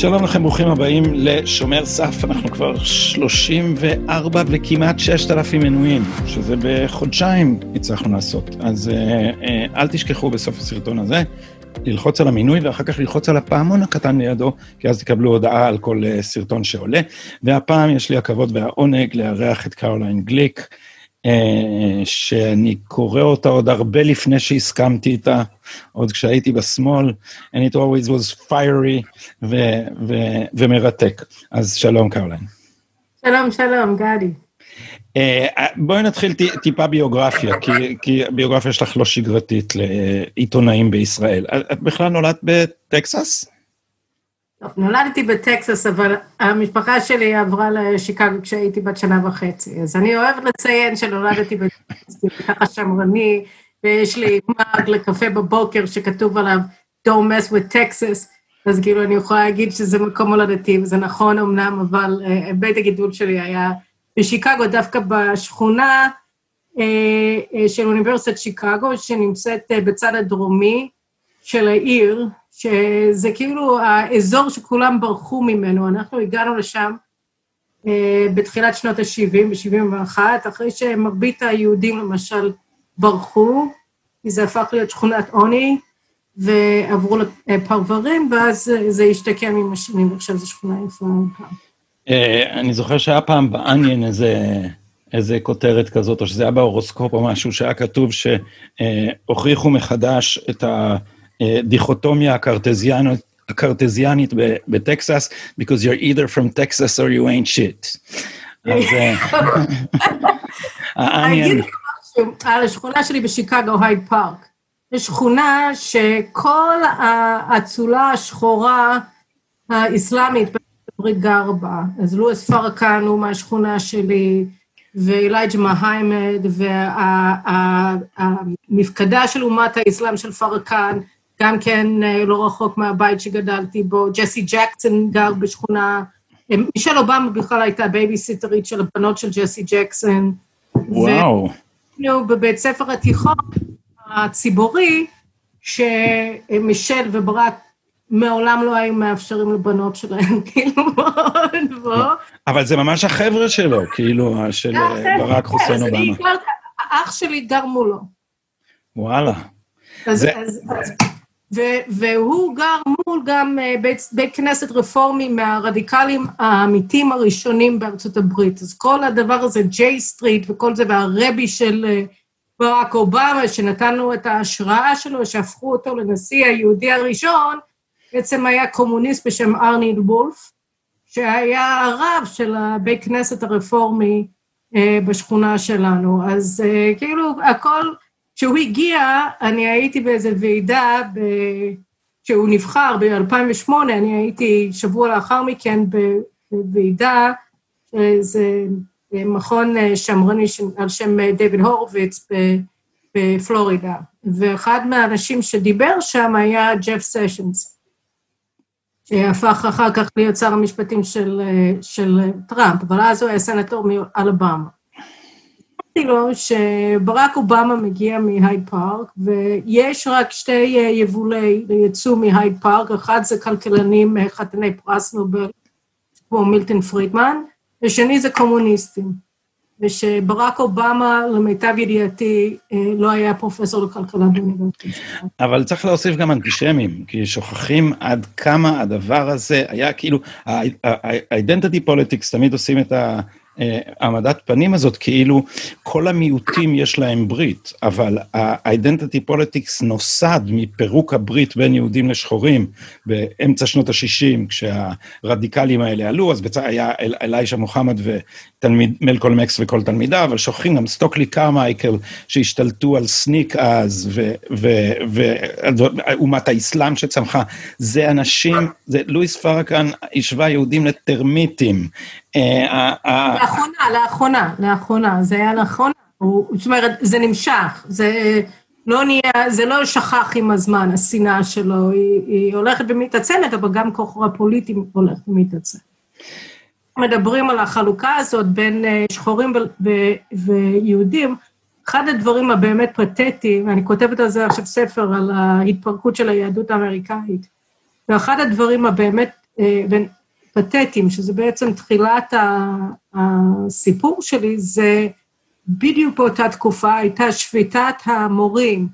שלום לכם, ברוכים הבאים לשומר סף. אנחנו כבר 34 וכמעט 6,000 מנויים, שזה בחודשיים הצלחנו לעשות. אז אה, אה, אל תשכחו בסוף הסרטון הזה ללחוץ על המינוי ואחר כך ללחוץ על הפעמון הקטן לידו, כי אז תקבלו הודעה על כל אה, סרטון שעולה. והפעם יש לי הכבוד והעונג לארח את קרוליין גליק. אה, שאני קורא אותה עוד הרבה לפני שהסכמתי איתה, עוד כשהייתי בשמאל, and it always was fiery ו- ו- ומרתק. אז שלום, קרליין. שלום, שלום, גדי. Uh, בואי נתחיל טיפה ביוגרפיה, כי, כי ביוגרפיה שלך לא שגרתית לעיתונאים בישראל. את בכלל נולדת בטקסס? טוב, נולדתי בטקסס, אבל המשפחה שלי עברה לשיקגו כשהייתי בת שנה וחצי. אז אני אוהבת לציין שנולדתי בטקסס, ככה שמרני, ויש לי מאג לקפה בבוקר שכתוב עליו Don't mess with Texas, אז כאילו אני יכולה להגיד שזה מקום הולדתי, וזה נכון אמנם, אבל בית הגידול שלי היה בשיקגו, דווקא בשכונה uh, uh, של אוניברסיטת שיקגו, שנמצאת uh, בצד הדרומי של העיר, שזה כאילו האזור שכולם ברחו ממנו. אנחנו הגענו לשם אה, בתחילת שנות ה-70, ב-71, אחרי שמרבית היהודים למשל ברחו, כי זה הפך להיות שכונת עוני, ועברו לפרברים, ואז זה השתקם עם השנים, ועכשיו זו שכונה יפה. אה, אני זוכר שהיה פעם בעניין איזה... איזה כותרת כזאת, או שזה היה בהורוסקופ או משהו, שהיה כתוב שהוכיחו מחדש את ה... דיכוטומיה הקרטזיאנית, הקרטזיאנית בטקסס, because you're either from Texas or you ain't shit. אז העניין... על השכונה שלי בשיקגו, הייד פארק. זו שכונה שכל האצולה השחורה האסלאמית גר בה. אז לואיס פרקן הוא מהשכונה שלי, ואילייג'ה מהיימד, והמפקדה של אומת האסלאם של פרקן, גם כן לא רחוק מהבית שגדלתי בו, ג'סי ג'קסון גר בשכונה, מישל אובמה בכלל הייתה בייביסיטרית של הבנות של ג'סי ג'קסון. וואו. והיינו בבית ספר התיכון הציבורי, שמישל וברק מעולם לא היו מאפשרים לבנות שלהם, כאילו, מאוד בוא. אבל זה ממש החבר'ה שלו, כאילו, של ברק חוסיין אובמה. אח שלי גר מולו. וואלה. והוא גר מול גם בית, בית כנסת רפורמי מהרדיקלים האמיתיים הראשונים בארצות הברית. אז כל הדבר הזה, ג'יי סטריט וכל זה, והרבי של ברק אובמה, שנתן לו את ההשראה שלו, שהפכו אותו לנשיא היהודי הראשון, בעצם היה קומוניסט בשם ארנולד וולף, שהיה הרב של הבית כנסת הרפורמי בשכונה שלנו. אז כאילו, הכל... כשהוא הגיע, אני הייתי באיזו ועידה, ב... כשהוא נבחר ב-2008, אני הייתי שבוע לאחר מכן בוועידה, זה מכון שמרני על שם דויד הורוביץ בפלורידה, ואחד מהאנשים שדיבר שם היה ג'ף סשנס, שהפך אחר כך להיות שר המשפטים של, של טראמפ, אבל אז הוא היה סנטור מאלבמה. אמרתי לו שברק אובמה מגיע מהייד פארק, ויש רק שתי יבולי יצוא מהייד פארק, אחד זה כלכלנים חתני פרס נובל, כמו מילטון פרידמן, ושני זה קומוניסטים. ושברק אובמה, למיטב ידיעתי, לא היה פרופסור לכלכלה באוניברסיטה. אבל צריך להוסיף גם אנטישמים, כי שוכחים עד כמה הדבר הזה היה כאילו, ה-identity politics תמיד עושים את ה... העמדת פנים הזאת, כאילו כל המיעוטים יש להם ברית, אבל ה-identity politics נוסד מפירוק הברית בין יהודים לשחורים באמצע שנות ה-60, כשהרדיקלים האלה עלו, אז בצד היה אלייז'ה מוחמד ומלקולם אקס וכל תלמידה, אבל שוכחים גם סטוקלי קרמייקל שהשתלטו על SNCC אז, ואומת האסלאם שצמחה, זה אנשים, זה לואיס פרקן השווה יהודים לטרמיטים. לאחרונה, לאחרונה, לאחרונה, זה היה לאחרונה, זאת אומרת, זה נמשך, זה לא נהיה, זה לא שכח עם הזמן, השנאה שלו, היא הולכת ומתעצמת, אבל גם כוחו הפוליטי הולך ומתעצם. מדברים על החלוקה הזאת בין שחורים ויהודים, אחד הדברים הבאמת פתטיים, ואני כותבת על זה עכשיו ספר, על ההתפרקות של היהדות האמריקאית, ואחד הדברים הבאמת פתטיים, שזה בעצם תחילת הסיפור שלי, זה בדיוק באותה תקופה הייתה שביתת המורים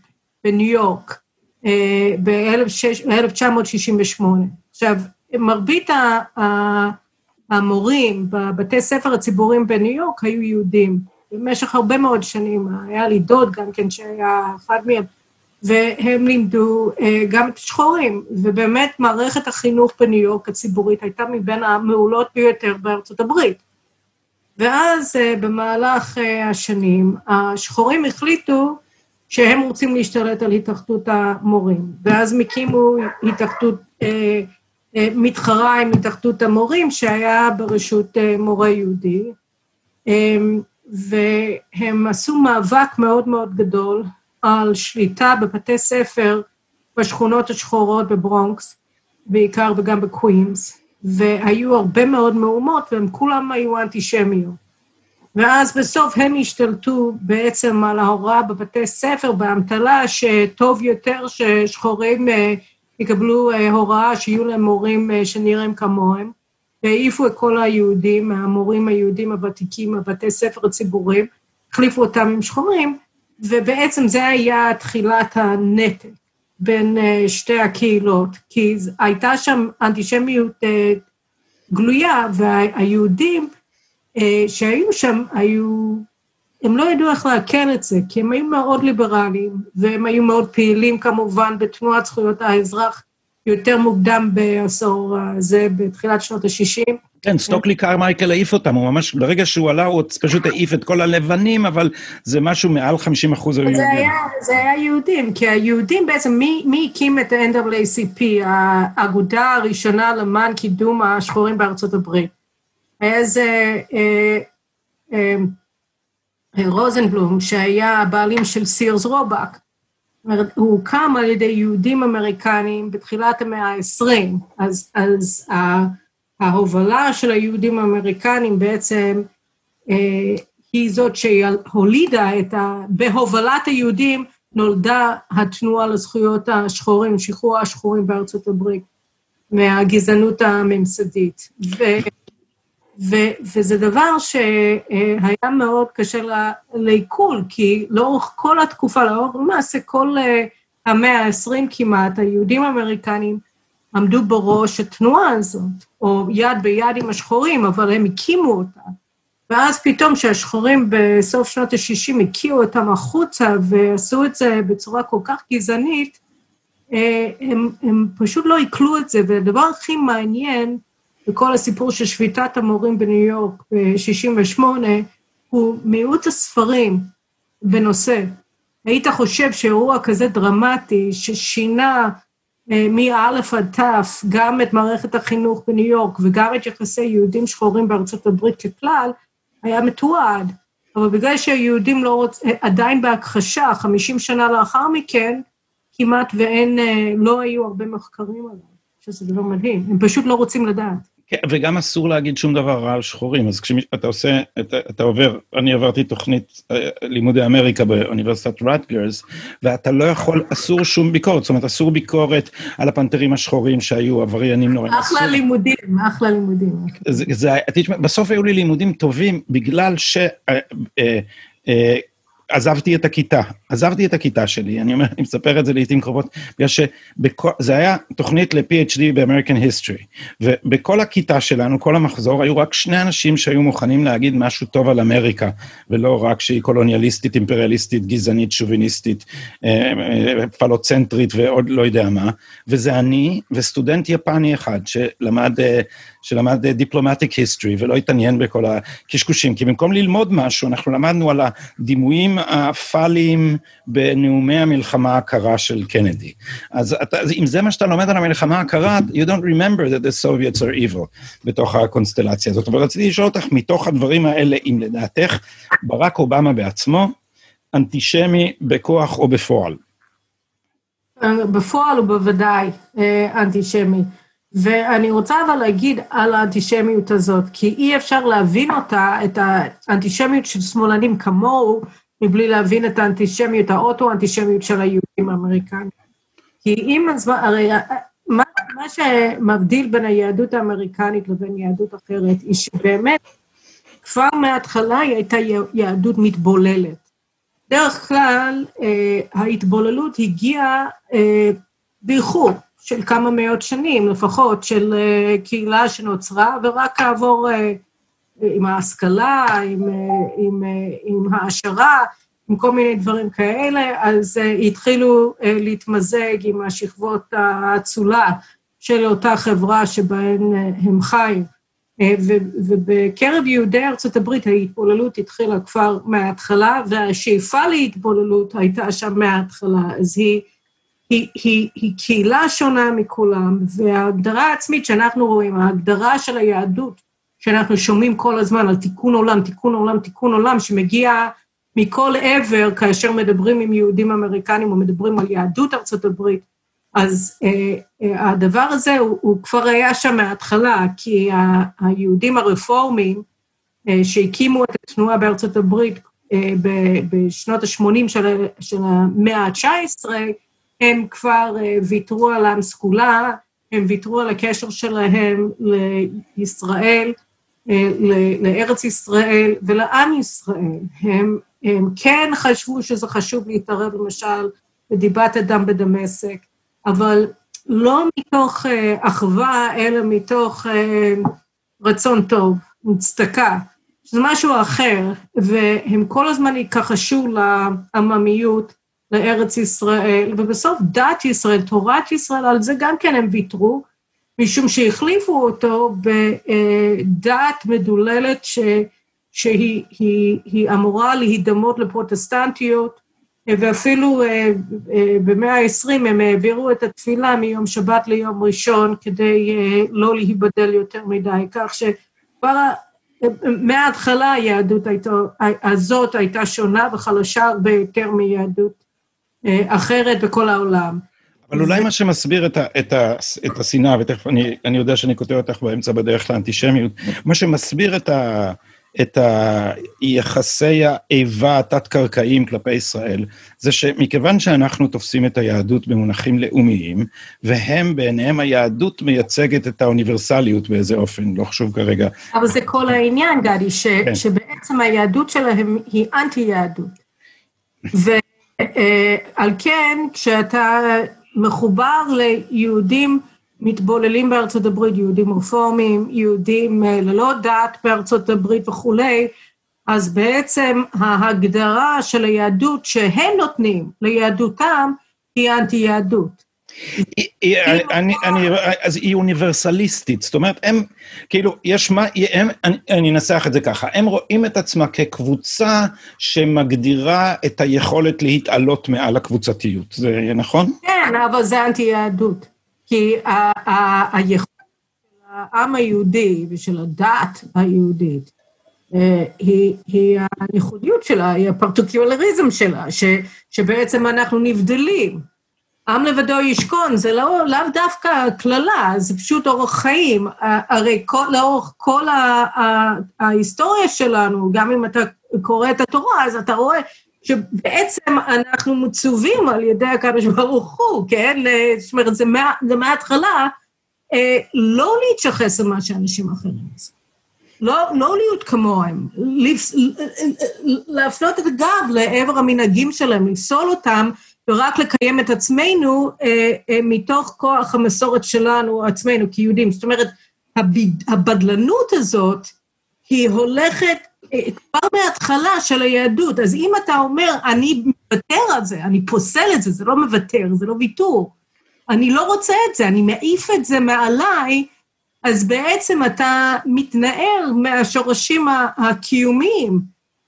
בניו יורק אה, ב-1968. עכשיו, מרבית המורים בבתי ספר הציבוריים בניו יורק היו יהודים. במשך הרבה מאוד שנים, היה לי דוד גם כן שהיה אחד מהם, והם לימדו אה, גם את השחורים, ובאמת מערכת החינוך בניו יורק הציבורית הייתה מבין המעולות ביותר בארצות הברית. ואז אה, במהלך אה, השנים, השחורים החליטו שהם רוצים להשתלט על התאחדות המורים, ואז הם הקימו התאחדות מתחרה עם התאחדות המורים, שהיה ברשות מורה יהודי, והם עשו מאבק מאוד מאוד גדול על שליטה בבתי ספר בשכונות השחורות בברונקס, בעיקר וגם בקווינס, והיו הרבה מאוד מהומות, והם כולם היו אנטישמיות. ואז בסוף הם השתלטו בעצם על ההוראה בבתי ספר, באמתלה, שטוב יותר ששחורים אה, יקבלו אה, הוראה, שיהיו להם מורים אה, שנראים כמוהם, והעיפו את כל היהודים, המורים היהודים הוותיקים, הבתי ספר הציבוריים, החליפו אותם עם שחורים, ובעצם זה היה תחילת הנתק בין uh, שתי הקהילות, כי הייתה שם אנטישמיות uh, גלויה, והיהודים uh, שהיו שם היו, הם לא ידעו איך לעכל את זה, כי הם היו מאוד ליברליים, והם היו מאוד פעילים כמובן בתנועת זכויות האזרח יותר מוקדם בעשור הזה, בתחילת שנות ה-60. כן, סטוקלי קרמייקל העיף אותם, הוא ממש, ברגע שהוא עלה הוא פשוט העיף את כל הלבנים, אבל זה משהו מעל 50 אחוז היו יהודים. זה היה יהודים, כי היהודים בעצם, מי, מי הקים את ה-NAACP, האגודה הראשונה למען קידום השחורים בארצות הברית? היה זה אה, אה, אה, רוזנבלום, שהיה הבעלים של סירס רובק. הוא הוקם על ידי יהודים אמריקנים בתחילת המאה ה-20, אז, אז ההובלה של היהודים האמריקנים בעצם אה, היא זאת שהולידה את ה... בהובלת היהודים נולדה התנועה לזכויות השחורים, שחרור השחורים בארצות הברית, מהגזענות הממסדית. ו, ו, וזה דבר שהיה מאוד קשה לעיכול, כי לאורך כל התקופה, לאורך למעשה כל אה, המאה ה-20 כמעט, היהודים האמריקנים עמדו בראש התנועה הזאת, או יד ביד עם השחורים, אבל הם הקימו אותה. ואז פתאום כשהשחורים בסוף שנות ה-60 הקיאו אותם החוצה ועשו את זה בצורה כל כך גזענית, אה, הם, הם פשוט לא עיכלו את זה, והדבר הכי מעניין בכל הסיפור של שביתת המורים בניו יורק ב-68, הוא מיעוט הספרים בנושא. היית חושב שאירוע כזה דרמטי, ששינה אה, מא' עד ת', גם את מערכת החינוך בניו יורק וגם את יחסי יהודים שחורים בארצות הברית ככלל, היה מתועד. אבל בגלל שהיהודים לא רוצ... אה, עדיין בהכחשה, 50 שנה לאחר מכן, כמעט ואין, אה, לא היו הרבה מחקרים עליו, שזה דבר מדהים. הם פשוט לא רוצים לדעת. כן, וגם אסור להגיד שום דבר רע על שחורים, אז כשאתה עושה, אתה, אתה עובר, אני עברתי תוכנית אה, לימודי אמריקה באוניברסיטת רטגרס, ואתה לא יכול, אסור שום ביקורת, זאת אומרת, אסור ביקורת על הפנתרים השחורים שהיו עבריינים נוראים. אחלה אסור. לימודים, אחלה לימודים. זה, זה, תשמע, בסוף היו לי לימודים טובים, בגלל ש... אה, אה, עזבתי את הכיתה, עזבתי את הכיתה שלי, אני אומר, אני מספר את זה לעיתים קרובות, בגלל שזה היה תוכנית ל-PhD ב-American ובכל הכיתה שלנו, כל המחזור, היו רק שני אנשים שהיו מוכנים להגיד משהו טוב על אמריקה, ולא רק שהיא קולוניאליסטית, אימפריאליסטית, גזענית, שוביניסטית, אה, אה, פלוצנטרית ועוד לא יודע מה, וזה אני וסטודנט יפני אחד שלמד... אה, שלמד דיפלומטיק היסטורי ולא התעניין בכל הקשקושים, כי במקום ללמוד משהו, אנחנו למדנו על הדימויים הפאליים בנאומי המלחמה הקרה של קנדי. אז אתה, אם זה מה שאתה לומד על המלחמה הקרה, you don't remember that the Soviets are evil בתוך הקונסטלציה הזאת. אבל רציתי לשאול אותך, מתוך הדברים האלה, אם לדעתך ברק אובמה בעצמו אנטישמי בכוח או בפועל? בפועל הוא בוודאי אה, אנטישמי. ואני רוצה אבל להגיד על האנטישמיות הזאת, כי אי אפשר להבין אותה, את האנטישמיות של שמאלנים כמוהו, מבלי להבין את האנטישמיות, האוטו-אנטישמיות של היהודים האמריקאים. כי אם, הרי מה, מה שמבדיל בין היהדות האמריקנית לבין יהדות אחרת, היא שבאמת כבר מההתחלה היא הייתה יהדות מתבוללת. בדרך כלל אה, ההתבוללות הגיעה אה, באיחור של כמה מאות שנים לפחות, של אה, קהילה שנוצרה, ורק כעבור אה, עם ההשכלה, עם, אה, עם, אה, עם העשרה, עם כל מיני דברים כאלה, אז uh, התחילו להתמזג עם השכבות האצולה של אותה חברה שבהן הם חיו. ובקרב יהודי ארצות הברית ההתבוללות התחילה כבר מההתחלה, והשאיפה להתבוללות הייתה שם מההתחלה, אז היא, היא, היא, היא קהילה שונה מכולם, וההגדרה העצמית שאנחנו רואים, ההגדרה של היהדות, שאנחנו שומעים כל הזמן על תיקון עולם, תיקון עולם, תיקון עולם, שמגיע מכל עבר, כאשר מדברים עם יהודים אמריקנים או מדברים על יהדות ארצות הברית, אז אה, אה, הדבר הזה הוא, הוא כבר היה שם מההתחלה, כי ה, היהודים הרפורמים אה, שהקימו את התנועה בארצות הברית אה, ב, בשנות ה-80 של, של המאה ה-19, הם כבר אה, ויתרו על עם סגולה, הם ויתרו על הקשר שלהם לישראל, לארץ ישראל ולעם ישראל. הם הם כן חשבו שזה חשוב להתערב, למשל, בדיבת אדם בדמשק, אבל לא מתוך אה, אחווה, אלא מתוך אה, רצון טוב, מצדקה, שזה משהו אחר, והם כל הזמן התכחשו לעממיות, לארץ ישראל, ובסוף דת ישראל, תורת ישראל, על זה גם כן הם ויתרו, משום שהחליפו אותו בדת מדוללת ש... שהיא היא, היא אמורה להידמות לפרוטסטנטיות, ואפילו אה, אה, במאה ה-20 הם העבירו את התפילה מיום שבת ליום ראשון כדי אה, לא להיבדל יותר מדי, כך שכבר מההתחלה היהדות הזאת הייתה שונה וחלשה הרבה יותר מיהדות אחרת בכל העולם. אבל אולי מה שמסביר את, ה, את, ה, את השנאה, ותכף אני, אני יודע שאני כותב אותך באמצע בדרך לאנטישמיות, מה שמסביר את ה... את היחסי האיבה התת-קרקעיים כלפי ישראל, זה שמכיוון שאנחנו תופסים את היהדות במונחים לאומיים, והם בעיניהם היהדות מייצגת את האוניברסליות באיזה אופן, לא חשוב כרגע. אבל זה כל העניין, גדי, ש, כן. שבעצם היהדות שלהם היא אנטי-יהדות. ועל כן, כשאתה מחובר ליהודים, מתבוללים בארצות הברית, יהודים רפורמים, יהודים אה, ללא דת בארצות הברית וכולי, אז בעצם ההגדרה של היהדות שהם נותנים ליהדותם היא אנטי-יהדות. אז היא אוניברסליסטית, זאת אומרת, הם, כאילו, יש מה, הם, אני, אנסח את זה ככה, הם רואים את עצמם כקבוצה שמגדירה את היכולת להתעלות מעל הקבוצתיות, זה נכון? כן, אבל זה אנטי-יהדות. כי היכולת של העם היהודי ושל הדת היהודית, אה, היא, היא הייחודיות שלה, היא הפרטיקולריזם שלה, שבעצם אנחנו נבדלים. עם לבדו ישכון, זה לא, לאו דווקא קללה, זה פשוט אורח חיים. הרי כל, לאורך כל ההיסטוריה שלנו, גם אם אתה קורא את התורה, אז אתה רואה שבעצם אנחנו מצווים על ידי הקדוש ברוך הוא, כן? זאת אומרת, זה, מה, זה מההתחלה אה, לא להתשחס למה שאנשים אחרים עושים. לא, לא להיות כמוהם, להפנות את הגב לעבר המנהגים שלהם, לפסול אותם, ורק לקיים את עצמנו אה, אה, מתוך כוח המסורת שלנו, עצמנו כיהודים. זאת אומרת, הבד, הבדלנות הזאת, היא הולכת כבר מההתחלה של היהדות. אז אם אתה אומר, אני מוותר על זה, אני פוסל את זה, זה לא מוותר, זה לא ויתור. אני לא רוצה את זה, אני מעיף את זה מעליי, אז בעצם אתה מתנער מהשורשים הקיומיים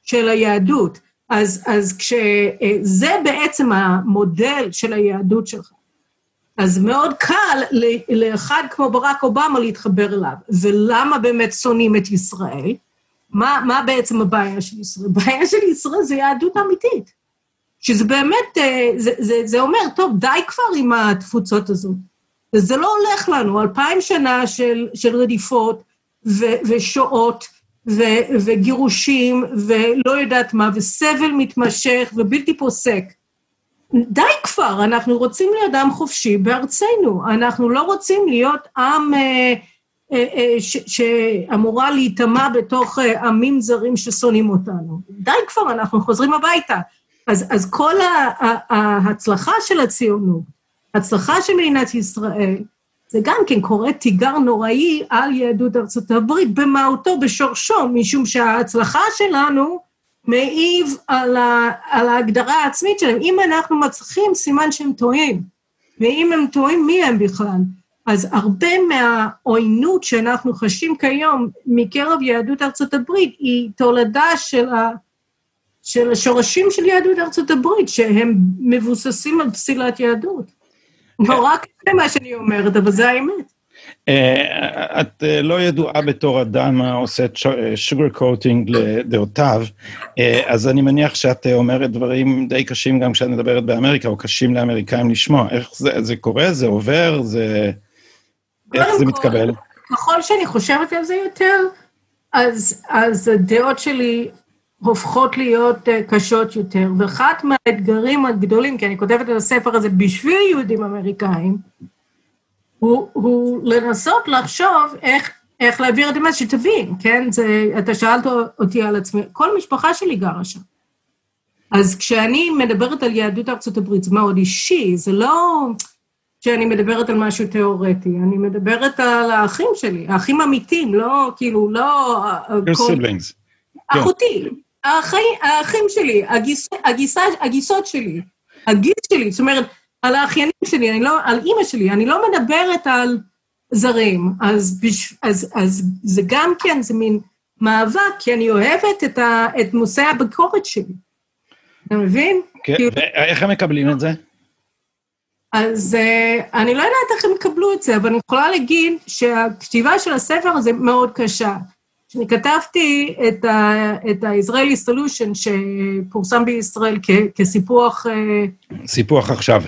של היהדות. אז, אז כשזה בעצם המודל של היהדות שלך, אז מאוד קל לאחד כמו ברק אובמה להתחבר אליו. ולמה באמת שונאים את ישראל? מה, מה בעצם הבעיה של ישראל? הבעיה של ישראל זה יהדות אמיתית. שזה באמת, אה, זה, זה, זה אומר, טוב, די כבר עם התפוצות הזאת. וזה לא הולך לנו, אלפיים שנה של, של רדיפות ו, ושואות ו, וגירושים ולא יודעת מה, וסבל מתמשך ובלתי פוסק. די כבר, אנחנו רוצים להיות עם חופשי בארצנו, אנחנו לא רוצים להיות עם אה, אה, אה, ש, שאמורה להיטמע בתוך אה, עמים זרים ששונאים אותנו. די כבר, אנחנו חוזרים הביתה. אז, אז כל ההצלחה של הציונות, הצלחה של מדינת ישראל, זה גם כן קורא תיגר נוראי על יהדות ארצות הברית במהותו, בשורשו, משום שההצלחה שלנו מעיב על, ה, על ההגדרה העצמית שלהם. אם אנחנו מצליחים, סימן שהם טועים. ואם הם טועים, מי הם בכלל? אז הרבה מהעוינות שאנחנו חשים כיום מקרב יהדות ארצות הברית היא תולדה של, ה, של השורשים של יהדות ארצות הברית, שהם מבוססים על פסילת יהדות. נורא קשה מה שאני אומרת, אבל זה האמת. אה, את אה, לא ידועה בתור אדם העושה coating לדעותיו, אה, אז אני מניח שאת אומרת דברים די קשים גם כשאת מדברת באמריקה, או קשים לאמריקאים לשמוע. איך זה, זה קורה? זה עובר? זה... איך זה מתקבל? ככל שאני חושבת על זה יותר, אז, אז הדעות שלי הופכות להיות קשות יותר. ואחד מהאתגרים הגדולים, כי אני כותבת את הספר הזה בשביל יהודים אמריקאים, הוא, הוא לנסות לחשוב איך, איך להעביר את המס, שתבין, כן? זה, אתה שאלת אותי על עצמי, כל המשפחה שלי גרה שם. אז כשאני מדברת על יהדות ארצות הברית, זה מאוד אישי, זה לא שאני מדברת על משהו תיאורטי, אני מדברת על האחים שלי, האחים אמיתיים, לא, כאילו, לא... Your כל... siblings. אחותי. האחי, האחים שלי, הגיס, הגיסה, הגיסות שלי, הגיס שלי, זאת אומרת, על האחיינים שלי, אני לא, על אימא שלי, אני לא מדברת על זרים, אז, בש, אז, אז זה גם כן, זה מין מאבק, כי אני אוהבת את, ה, את מושא הביקורת שלי. אתה מבין? כן, כאילו, ואיך הם מקבלים את זה? אז uh, אני לא יודעת איך הם יקבלו את זה, אבל אני יכולה להגיד שהכתיבה של הספר הזה מאוד קשה. כשאני כתבתי את, ה, את ה-Israeli Solution שפורסם בישראל כ, כסיפוח... אה, סיפוח עכשיו.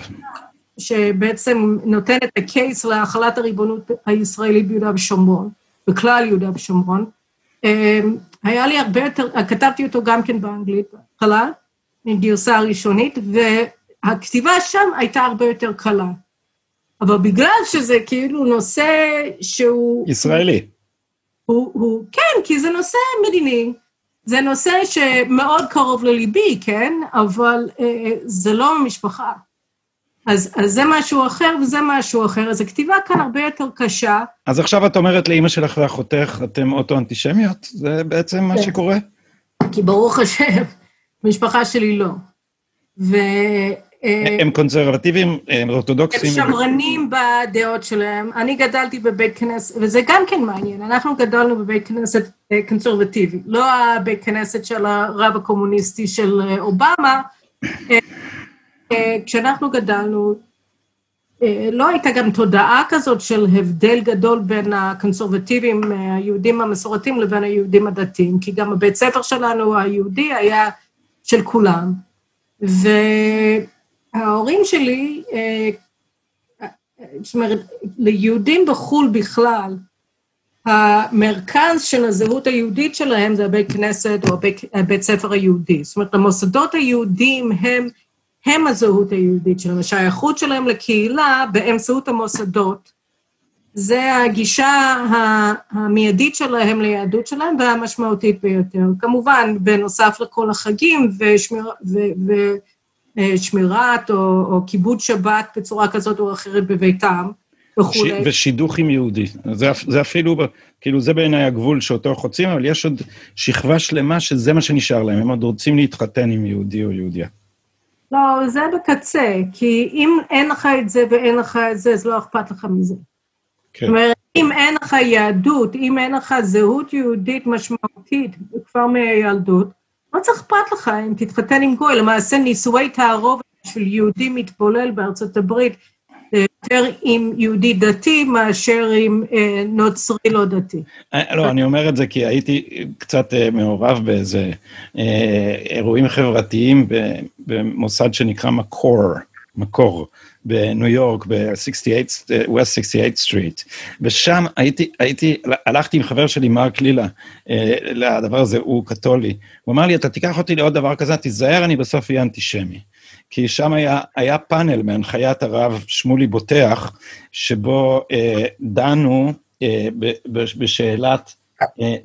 שבעצם נותן את הקייס להחלת הריבונות הישראלית ביהודה ושומרון, בכלל יהודה ושומרון. אה, היה לי הרבה יותר, כתבתי אותו גם כן באנגלית בהתחלה, עם גרסה הראשונית, והכתיבה שם הייתה הרבה יותר קלה. אבל בגלל שזה כאילו נושא שהוא... ישראלי. הוא, הוא, כן, כי זה נושא מדיני, זה נושא שמאוד קרוב לליבי, כן? אבל אה, זה לא משפחה. אז, אז זה משהו אחר וזה משהו אחר, אז הכתיבה כאן הרבה יותר קשה. אז עכשיו את אומרת לאימא שלך ואחותך, אתם אוטו-אנטישמיות? זה בעצם מה כן. שקורה? כי ברוך השם, המשפחה שלי לא. ו... אה, הם קונסרבטיביים, הם אורתודוקסים. הם שמרנים בדעות שלהם. אני גדלתי בבית כנסת, וזה גם כן מעניין, אנחנו גדלנו בבית כנסת אה, קונסרבטיבי, לא הבית כנסת של הרב הקומוניסטי של אה, אובמה. כשאנחנו גדלנו, לא הייתה גם תודעה כזאת של הבדל גדול בין הקונסרבטיבים, היהודים המסורתיים לבין היהודים הדתיים, כי גם הבית ספר שלנו, היהודי, היה של כולם. ו... ההורים שלי, אה, זאת אומרת, ליהודים בחו"ל בכלל, המרכז של הזהות היהודית שלהם זה הבית כנסת או הבית, הבית ספר היהודי. זאת אומרת, המוסדות היהודיים הם, הם הזהות היהודית שלהם, השייכות שלהם לקהילה באמצעות המוסדות. זה הגישה המיידית שלהם ליהדות שלהם והמשמעותית ביותר. כמובן, בנוסף לכל החגים ושמיר, ו, ו, אה, שמירת או, או כיבוד שבת בצורה כזאת או אחרת בביתם וכולי. ושידוך עם יהודי. זה, זה אפילו, כאילו זה בעיניי הגבול שאותו חוצים, אבל יש עוד שכבה שלמה שזה מה שנשאר להם, הם עוד רוצים להתחתן עם יהודי או יהודיה. לא, זה בקצה, כי אם אין לך את זה ואין לך את זה, אז לא אכפת לך מזה. כן. זאת אומרת, אם אין לך יהדות, אם אין לך זהות יהודית משמעותית כבר מהילדות, לא צריך אכפת לך אם תתחתן עם גוי, למעשה נישואי תערובת של יהודי מתבולל בארצות הברית, יותר עם יהודי דתי מאשר עם אה, נוצרי לא דתי. אה, לא, אני אומר את זה כי הייתי קצת אה, מעורב באיזה אירועים חברתיים במוסד שנקרא מקור, מקור בניו יורק, ב-68, West 68 סטריט, ושם הייתי, הייתי, הלכתי עם חבר שלי, מרק לילה, אה, לדבר הזה, הוא קתולי. הוא אמר לי, אתה תיקח אותי לעוד דבר כזה, תיזהר, אני בסוף אהיה אנטישמי. כי שם היה, היה פאנל מהנחיית הרב שמולי בוטח, שבו אה, דנו אה, ב, ב, בשאלת אה,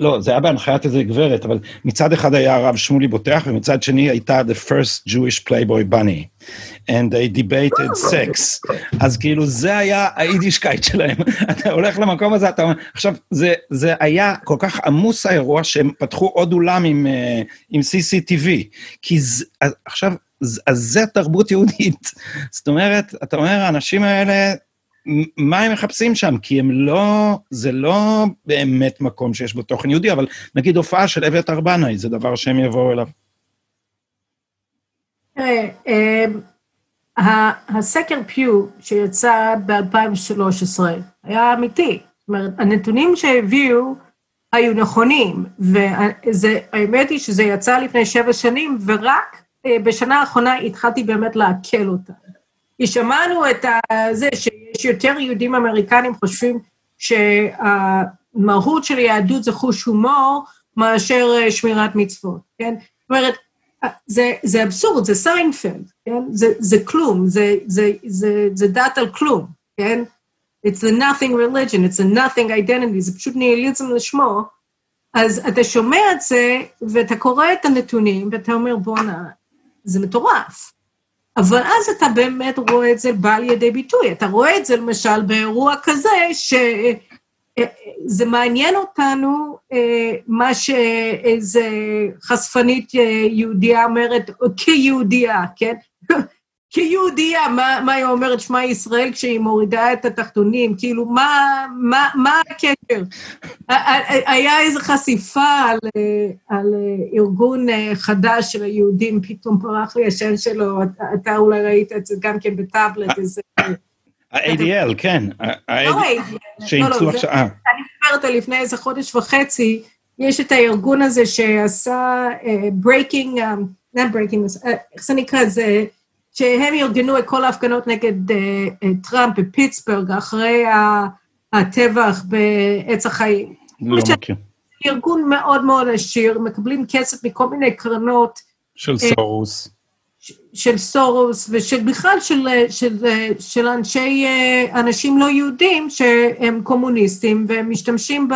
לא, זה היה בהנחיית איזה גברת, אבל מצד אחד היה הרב שמולי בוטח, ומצד שני הייתה The First Jewish Playboy Bunny. And they debated sex. אז כאילו זה היה היידישקייט שלהם. אתה הולך למקום הזה, אתה אומר, עכשיו, זה, זה היה כל כך עמוס האירוע, שהם פתחו עוד אולם עם, אה, עם CCTV. כי זה, עכשיו, אז זה תרבות יהודית. זאת אומרת, אתה אומר, האנשים האלה, מה הם מחפשים שם? כי הם לא, זה לא באמת מקום שיש בו תוכן יהודי, אבל נגיד הופעה של אביתר בנאי, זה דבר שהם יבואו אליו. תראה, אה, הסקר פיו שיצא ב-2013 היה אמיתי. זאת אומרת, הנתונים שהביאו היו נכונים, והאמת היא שזה יצא לפני שבע שנים, ורק אה, בשנה האחרונה התחלתי באמת לעכל אותה. כי שמענו את זה שיש יותר יהודים אמריקנים חושבים שהמהות של היהדות זה חוש הומור מאשר אה, שמירת מצוות, כן? זאת אומרת, אה, זה, זה אבסורד, זה סיינפלד, כן? זה, זה כלום, זה, זה, זה, זה דת על כלום, כן? It's the nothing religion, it's a nothing identity, זה פשוט ניהיליזם לשמו. אז אתה שומע את זה, ואתה קורא את הנתונים, ואתה אומר, בואנה, זה מטורף. אבל אז אתה באמת רואה את זה בא לידי ביטוי. אתה רואה את זה למשל באירוע כזה, שזה מעניין אותנו, אה, מה שאיזה חשפנית אה, יהודייה אומרת, כיהודייה, כן? כיהודייה, מה, מה היא אומרת שמע ישראל כשהיא מורידה את התחתונים? כאילו, מה, מה, מה הקשר? היה איזו חשיפה על, על ארגון חדש של היהודים, פתאום פרח לי השם שלו, אתה, אתה אולי ראית את זה גם כן בטאבלט, איזה... ה-ADL, כן. לא ה-ADL, לא, לא, אני מדברת על לפני איזה חודש וחצי, יש את הארגון הזה שעשה breaking, לא breaking, איך זה נקרא? זה... שהם ארגנו את כל ההפגנות נגד uh, uh, טראמפ בפיטסבורג אחרי הטבח בעץ החיים. לא מכיר. ארגון מאוד מאוד עשיר, מקבלים כסף מכל מיני קרנות. של uh, סורוס. של סורוס, ושבכלל של, של, של אנשי, אנשים לא יהודים שהם קומוניסטים, והם משתמשים ב...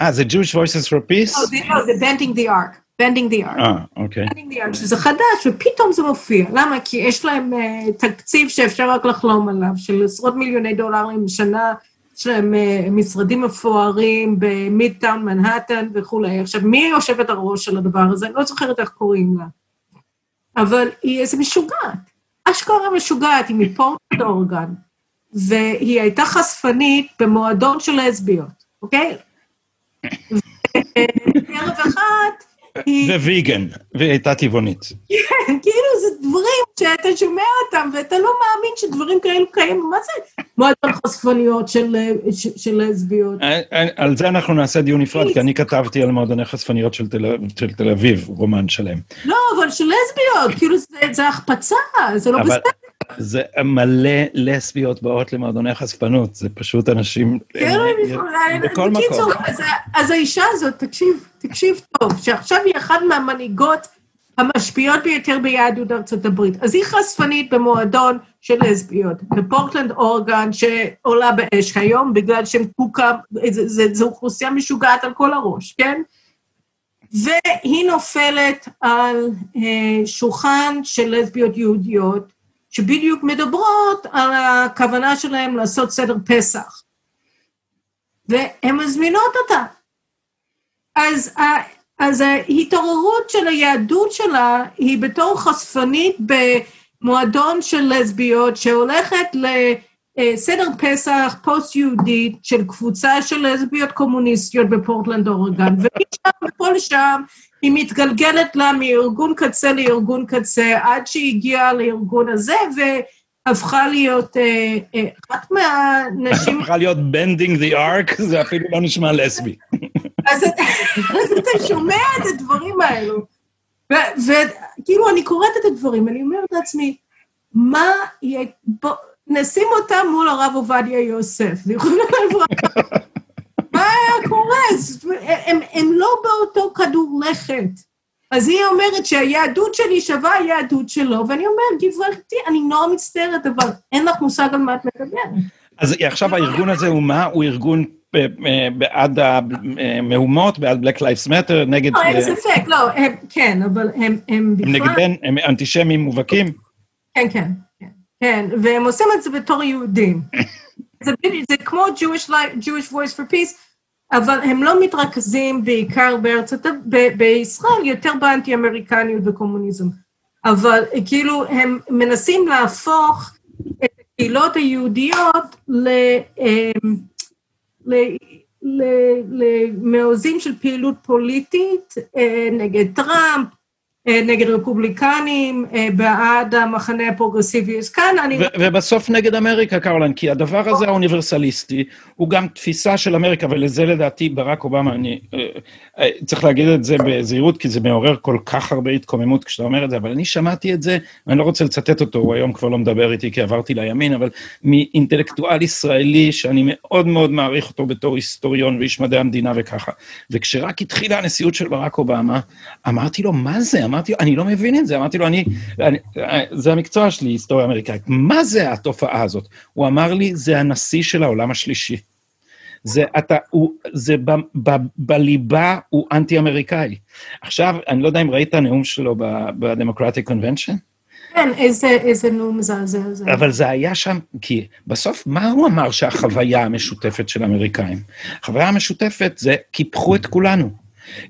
אה, זה Jewish Voices for Peace? לא, זה Bending the Ark. Bending the Ark. אה, אוקיי. Bending the Ark, שזה חדש, ופתאום זה מופיע. למה? כי יש להם uh, תקציב שאפשר רק לחלום עליו, של עשרות מיליוני דולרים בשנה, יש להם uh, משרדים מפוארים במידטאון, מנהטן וכולי. עכשיו, מי יושבת הראש של הדבר הזה? אני לא זוכרת איך קוראים לה. אבל היא איזה משוגעת. אשכרה משוגעת, היא מפורט אורגן, והיא הייתה חשפנית במועדון של לסביות, אוקיי? וערב אחד וויגן, והיא הייתה טבעונית. כן, כאילו זה דברים שאתה שומע אותם ואתה לא מאמין שדברים כאלו קיימים. מה זה מועדון חשפניות של לסביות? אה, אה, על זה אנחנו נעשה דיון נפרד, כי אני כתבתי על מועדוני חשפניות של תל אביב, רומן שלם. לא, אבל של לסביות, כאילו זה החפצה, זה לא בסדר. זה מלא לסביות באות למועדוני חשפנות, זה פשוט אנשים... כן, בכל מקום. אז האישה הזאת, תקשיב, תקשיב טוב, שעכשיו היא אחת מהמנהיגות המשפיעות ביותר ביהדות ארצות הברית. אז היא חשפנית במועדון של לסביות, בפורטלנד אורגן, שעולה באש היום, בגלל שהם קוקה, זו אוכלוסייה משוגעת על כל הראש, כן? והיא נופלת על אה, שולחן של לסביות יהודיות, שבדיוק מדברות על הכוונה שלהם לעשות סדר פסח. והן מזמינות אותה. אז, אז ההתעוררות של היהדות שלה היא בתור חשפנית במועדון של לסביות שהולכת לסדר פסח פוסט-יהודית של קבוצה של לסביות קומוניסטיות בפורטלנד אורגן, ומשם ופה לשם היא מתגלגלת לה מארגון קצה לארגון קצה, עד שהיא הגיעה לארגון הזה, והפכה להיות אה, אה, אחת מהנשים... הפכה להיות bending the arc, זה אפילו לא נשמע לסבי. אז אתה שומע את הדברים האלו, וכאילו אני קוראת את הדברים, אני אומרת לעצמי, מה, נשים אותם מול הרב עובדיה יוסף, מה היה קורה? הם, הם לא באותו כדור לכת. אז היא אומרת שהיהדות שלי שווה היהדות שלו, ואני אומרת, גברתי, אני נורא מצטערת, אבל אין לך מושג על מה את מדברת. אז עכשיו הארגון הזה הוא מה? הוא ארגון אה, אה, בעד המהומות, בעד Black Lives Matter, נגד... לא, אין ספק, לא, הם, כן, אבל הם, הם בכלל... הם נגדן, הם אנטישמים מובהקים? כן, כן, כן, והם עושים את זה בתור יהודים. זה, זה כמו Jewish, Life, Jewish Voice for Peace, אבל הם לא מתרכזים בעיקר בארצות, ב- בישראל, יותר באנטי-אמריקניות וקומוניזם. אבל כאילו הם מנסים להפוך את הקהילות היהודיות ל... אמ, למעוזים של פעילות פוליטית אה, נגד טראמפ, נגד רפובליקנים, אה, בעד המחנה הפרוגרסיבי. אז כאן אני... ובסוף נגד אמריקה, קרולן, כי הדבר הזה האוניברסליסטי הוא גם תפיסה של אמריקה, ולזה לדעתי ברק אובמה, אני אה, צריך להגיד את זה בזהירות, כי זה מעורר כל כך הרבה התקוממות כשאתה אומר את זה, אבל אני שמעתי את זה, ואני לא רוצה לצטט אותו, הוא היום כבר לא מדבר איתי כי עברתי לימין, אבל מאינטלקטואל ישראלי, שאני מאוד מאוד מעריך אותו בתור היסטוריון ואיש מדעי המדינה וככה. וכשרק התחילה הנשיאות של ברק אובמה, אמרתי לו, מה זה? אמרתי אני לא מבין את זה, אמרתי לו, אני, אני, זה המקצוע שלי, היסטוריה אמריקאית, מה זה התופעה הזאת? הוא אמר לי, זה הנשיא של העולם השלישי. זה, אתה, הוא, זה ב, ב, בליבה הוא אנטי-אמריקאי. עכשיו, אני לא יודע אם ראית את הנאום שלו קונבנשן? כן, איזה, איזה נאום מזעזע זה. אבל זה היה שם, כי בסוף, מה הוא אמר שהחוויה המשותפת של האמריקאים? החוויה המשותפת זה קיפחו את כולנו.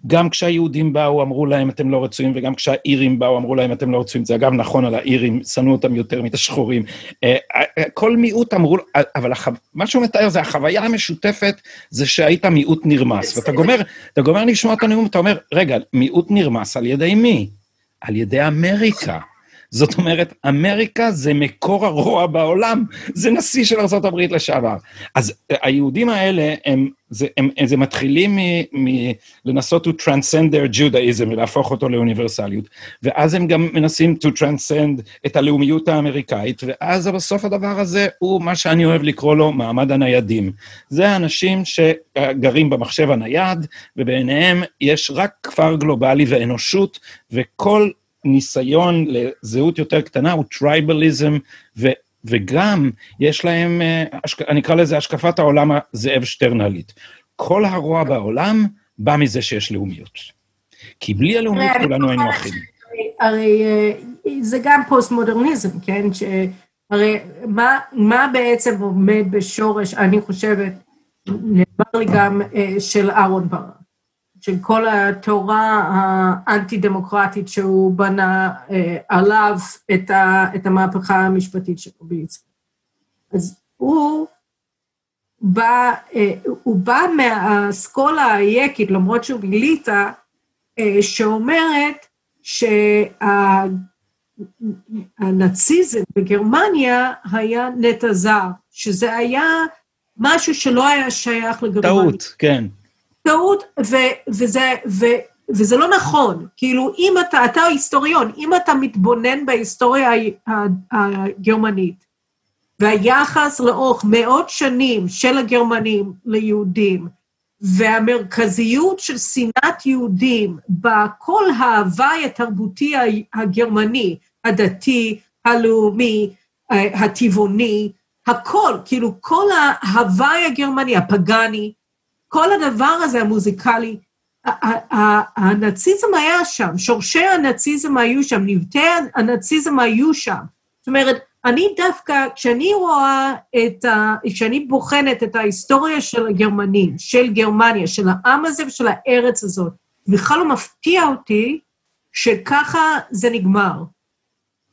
גם כשהיהודים באו, אמרו להם, אתם לא רצויים, וגם כשהאירים באו, אמרו להם, אתם לא רצויים. זה אגב נכון על האירים, שנאו אותם יותר מאת השחורים. אה, אה, כל מיעוט אמרו, אבל החו... מה שהוא מתאר זה החוויה המשותפת, זה שהיית מיעוט נרמס. ואתה גומר, אתה גומר לשמוע את הנאום, אתה אומר, רגע, מיעוט נרמס על ידי מי? על ידי אמריקה. זאת אומרת, אמריקה זה מקור הרוע בעולם, זה נשיא של ארה"ב לשעבר. אז היהודים האלה, הם, זה, הם, הם, זה מתחילים מלנסות to transcend their Judaism ולהפוך אותו לאוניברסליות, ואז הם גם מנסים to transcend את הלאומיות האמריקאית, ואז בסוף הדבר הזה הוא מה שאני אוהב לקרוא לו מעמד הניידים. זה האנשים שגרים במחשב הנייד, ובעיניהם יש רק כפר גלובלי ואנושות, וכל ניסיון לזהות יותר קטנה הוא tribalism, ו, וגם יש להם, אה, אני אקרא לזה השקפת העולם הזאב שטרנהלית. כל הרוע בעולם בא מזה שיש לאומיות. כי בלי הלאומיות כולנו היינו אחים. הרי אה, זה גם פוסט-מודרניזם, כן? הרי מה, מה בעצם עומד בשורש, אני חושבת, נאמר לי גם אה, של אהרון ברק. של כל התורה האנטי-דמוקרטית שהוא בנה אה, עליו את, ה, את המהפכה המשפטית שלו בישראל. אז הוא בא, אה, הוא בא מהאסכולה היקית, למרות שהוא מיליטה, אה, שאומרת שהנאציזם בגרמניה היה נטע זר, שזה היה משהו שלא היה שייך לגרמניה. טעות, כן. טעות, וזה, ו- וזה לא נכון. כאילו, אם אתה, אתה היסטוריון, אם אתה מתבונן בהיסטוריה הגרמנית, והיחס לאורך מאות שנים של הגרמנים ליהודים, והמרכזיות של שנאת יהודים בכל ההוואי התרבותי הגרמני, הדתי, הלאומי, הטבעוני, הכל, כאילו כל ההוואי הגרמני, הפגאני, כל הדבר הזה המוזיקלי, הנאציזם היה שם, שורשי הנאציזם היו שם, נבטי הנאציזם היו שם. זאת אומרת, אני דווקא, כשאני רואה את ה... כשאני בוחנת את ההיסטוריה של הגרמנים, של גרמניה, של העם הזה ושל הארץ הזאת, בכלל לא מפתיע אותי שככה זה נגמר.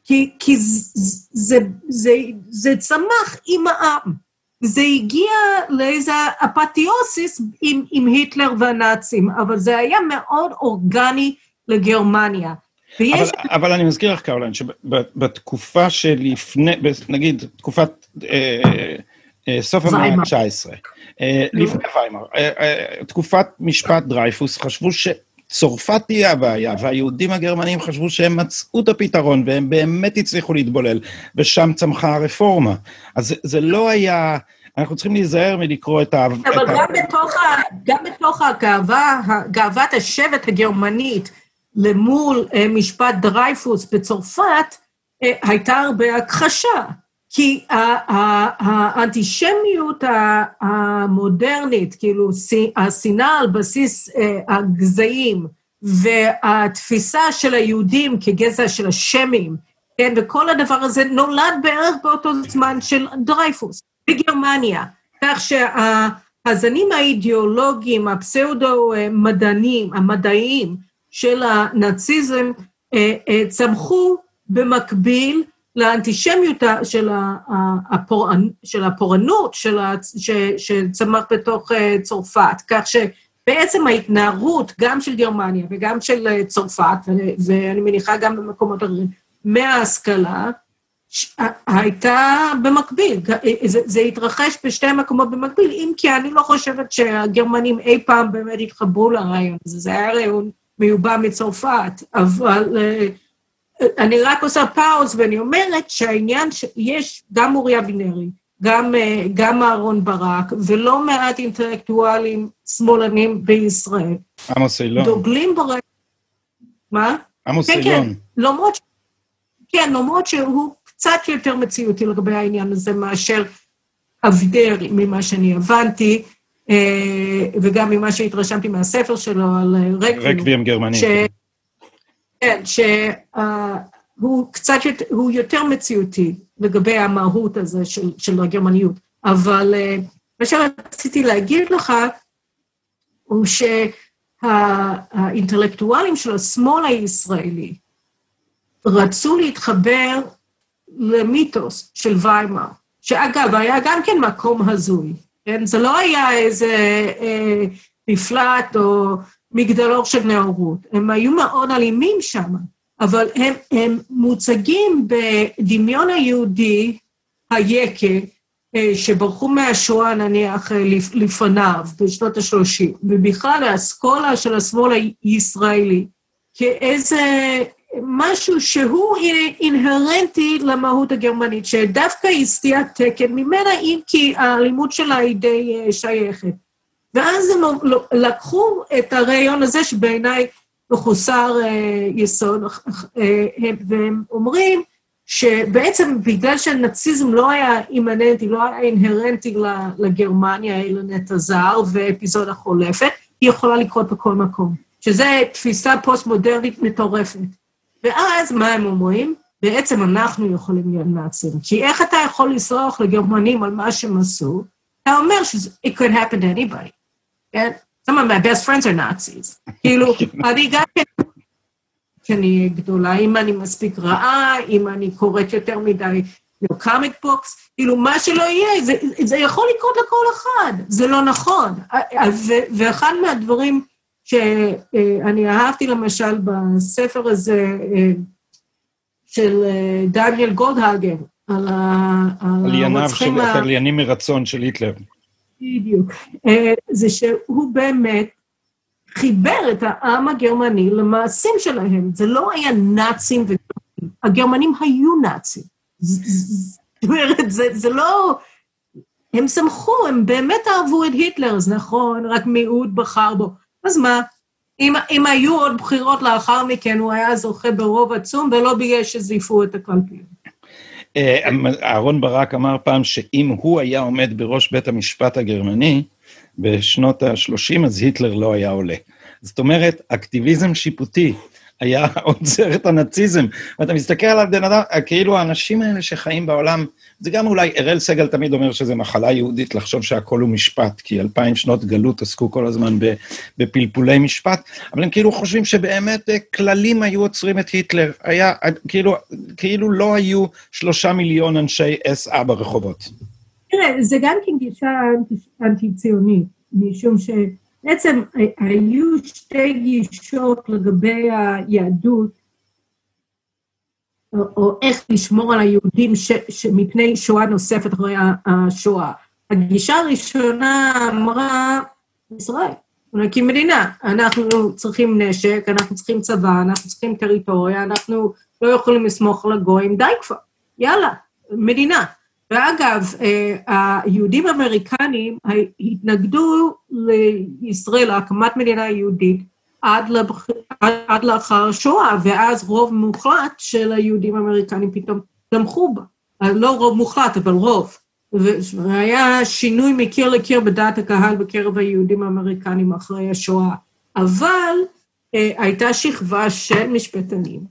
כי, כי זה, זה, זה, זה צמח עם העם. זה הגיע לאיזה אפתיוסיס עם, עם היטלר והנאצים, אבל זה היה מאוד אורגני לגרמניה. ויש... אבל, אבל אני מזכיר לך, קרולין, שבתקופה שלפני, נגיד, תקופת אה, אה, סוף המאה ה-19, אה, לפני ויימר, אה, אה, תקופת משפט דרייפוס, חשבו ש... צרפת תהיה הבעיה, והיהודים הגרמנים חשבו שהם מצאו את הפתרון, והם באמת הצליחו להתבולל, ושם צמחה הרפורמה. אז זה לא היה... אנחנו צריכים להיזהר מלקרוא את ה... אבל את גם, ה... בתוך ה... גם בתוך הגאווה, גאוות השבט הגרמנית למול אה, משפט דרייפוס בצרפת, אה, הייתה הרבה הכחשה. כי האנטישמיות המודרנית, כאילו השנאה על בסיס אה, הגזעים והתפיסה של היהודים כגזע של השמים, כן, וכל הדבר הזה נולד בערך באותו זמן של דרייפוס בגרמניה, כך שהזנים האידיאולוגיים, הפסאודו-מדענים, המדעיים של הנאציזם אה, אה, צמחו במקביל לאנטישמיות של, הפורענ, של הפורענות של ש, שצמח בתוך אה, צרפת, כך שבעצם ההתנערות גם של גרמניה וגם של אה, צרפת, ואני מניחה גם במקומות אחרים, מההשכלה, הייתה במקביל, אה, זה, זה התרחש בשתי מקומות במקביל, אם כי אני לא חושבת שהגרמנים אי פעם באמת התחברו לרעיון הזה, זה היה רעיון מיובא מצרפת, אבל... אני רק עושה פאוז ואני אומרת שהעניין שיש גם אורי אבינרי, גם, אה, גם אהרון ברק, ולא מעט אינטלקטואלים שמאלנים בישראל. עמוס אילון. דוגלים ברקע... מה? עמוס כן, אילון. כן, למרות, כן, למרות שהוא קצת יותר מציאותי לגבי העניין הזה מאשר אבדרי, ממה שאני הבנתי, אה, וגם ממה שהתרשמתי מהספר שלו על רקבים. רקבים גרמנים. ש... כן, שהוא קצת, הוא יותר מציאותי לגבי המהות הזה של, של הגרמניות. אבל אה, מה שרציתי להגיד לך, הוא שהאינטלקטואלים של השמאל הישראלי רצו להתחבר למיתוס של ויימאר, שאגב, היה גם כן מקום הזוי, כן? זה לא היה איזה אה, מפלט או מגדלור של נאורות. הם היו מאוד אלימים שם, אבל הם, הם מוצגים בדמיון היהודי היקה, אה, שברחו מהשואה נניח אה, לפניו, בשנות ה-30, ובכלל האסכולה של השמאל הישראלי, כאיזה משהו שהוא אינהרנטי למהות הגרמנית, שדווקא היא סטיית תקן ממנה, אם כי האלימות שלה היא די אה, שייכת. ואז הם לקחו את הרעיון הזה, שבעיניי מחוסר אה, יסוד, אה, והם אומרים שבעצם בגלל שהנאציזם לא היה אימננטי, לא היה אינהרנטי לגרמניה, אלא נטע זר ואפיזודה חולפת, היא יכולה לקרות בכל מקום, שזו תפיסה פוסט-מודרנית מטורפת. ואז מה הם אומרים? בעצם אנחנו יכולים להיות נאצים. כי איך אתה יכול לסלוח לגרמנים על מה שהם עשו? אתה אומר ש- it could happen to anybody. כן? Some of my best friends are Nazis. כאילו, אני גם כן, כשאני גדולה, אם אני מספיק רעה, אם אני קוראת יותר מדי comic books, כאילו, מה שלא יהיה, זה, זה יכול לקרות לכל אחד, זה לא נכון. ו, ואחד מהדברים שאני אהבתי למשל בספר הזה של דניאל גולדהגר, על הרוצחים... על יניו מרצון של היטלר. בדיוק. אה, זה שהוא באמת חיבר את העם הגרמני למעשים שלהם. זה לא היה נאצים וגרמנים, הגרמנים היו נאצים. זאת אומרת, זה, זה לא... הם שמחו, הם באמת אהבו את היטלר, אז נכון, רק מיעוט בחר בו. אז מה? אם, אם היו עוד בחירות לאחר מכן, הוא היה זוכה ברוב עצום, ולא בגלל שזייפו את הקלפיות. אה, אהרון ברק אמר פעם שאם הוא היה עומד בראש בית המשפט הגרמני בשנות ה-30, אז היטלר לא היה עולה. זאת אומרת, אקטיביזם שיפוטי היה עוצר את הנאציזם. ואתה מסתכל עליו, בן אדם, כאילו האנשים האלה שחיים בעולם, זה גם אולי, אראל סגל תמיד אומר שזה מחלה יהודית לחשוב שהכל הוא משפט, כי אלפיים שנות גלות עסקו כל הזמן בפלפולי משפט, אבל הם כאילו חושבים שבאמת אה, כללים היו עוצרים את היטלר. היה, אה, כאילו, כאילו לא היו שלושה מיליון אנשי SA ברחובות. תראה, זה גם כן גישה אנטי-ציונית, משום ש... בעצם היו שתי גישות לגבי היהדות, או, או איך לשמור על היהודים ש, ש, מפני שואה נוספת אחרי השואה. הגישה הראשונה אמרה, ישראל, נקים מדינה. אנחנו צריכים נשק, אנחנו צריכים צבא, אנחנו צריכים טריטוריה, אנחנו לא יכולים לסמוך על הגויים, די כבר, יאללה, מדינה. ואגב, אה, היהודים האמריקנים התנגדו לישראל, להקמת מדינה יהודית, עד, לאחר השואה, ואז רוב מוחלט של היהודים האמריקנים פתאום תמכו בה. לא רוב מוחלט, אבל רוב. והיה שינוי מקיר לקיר בדעת הקהל בקרב היהודים האמריקנים אחרי השואה. אבל אה, הייתה שכבה של משפטנים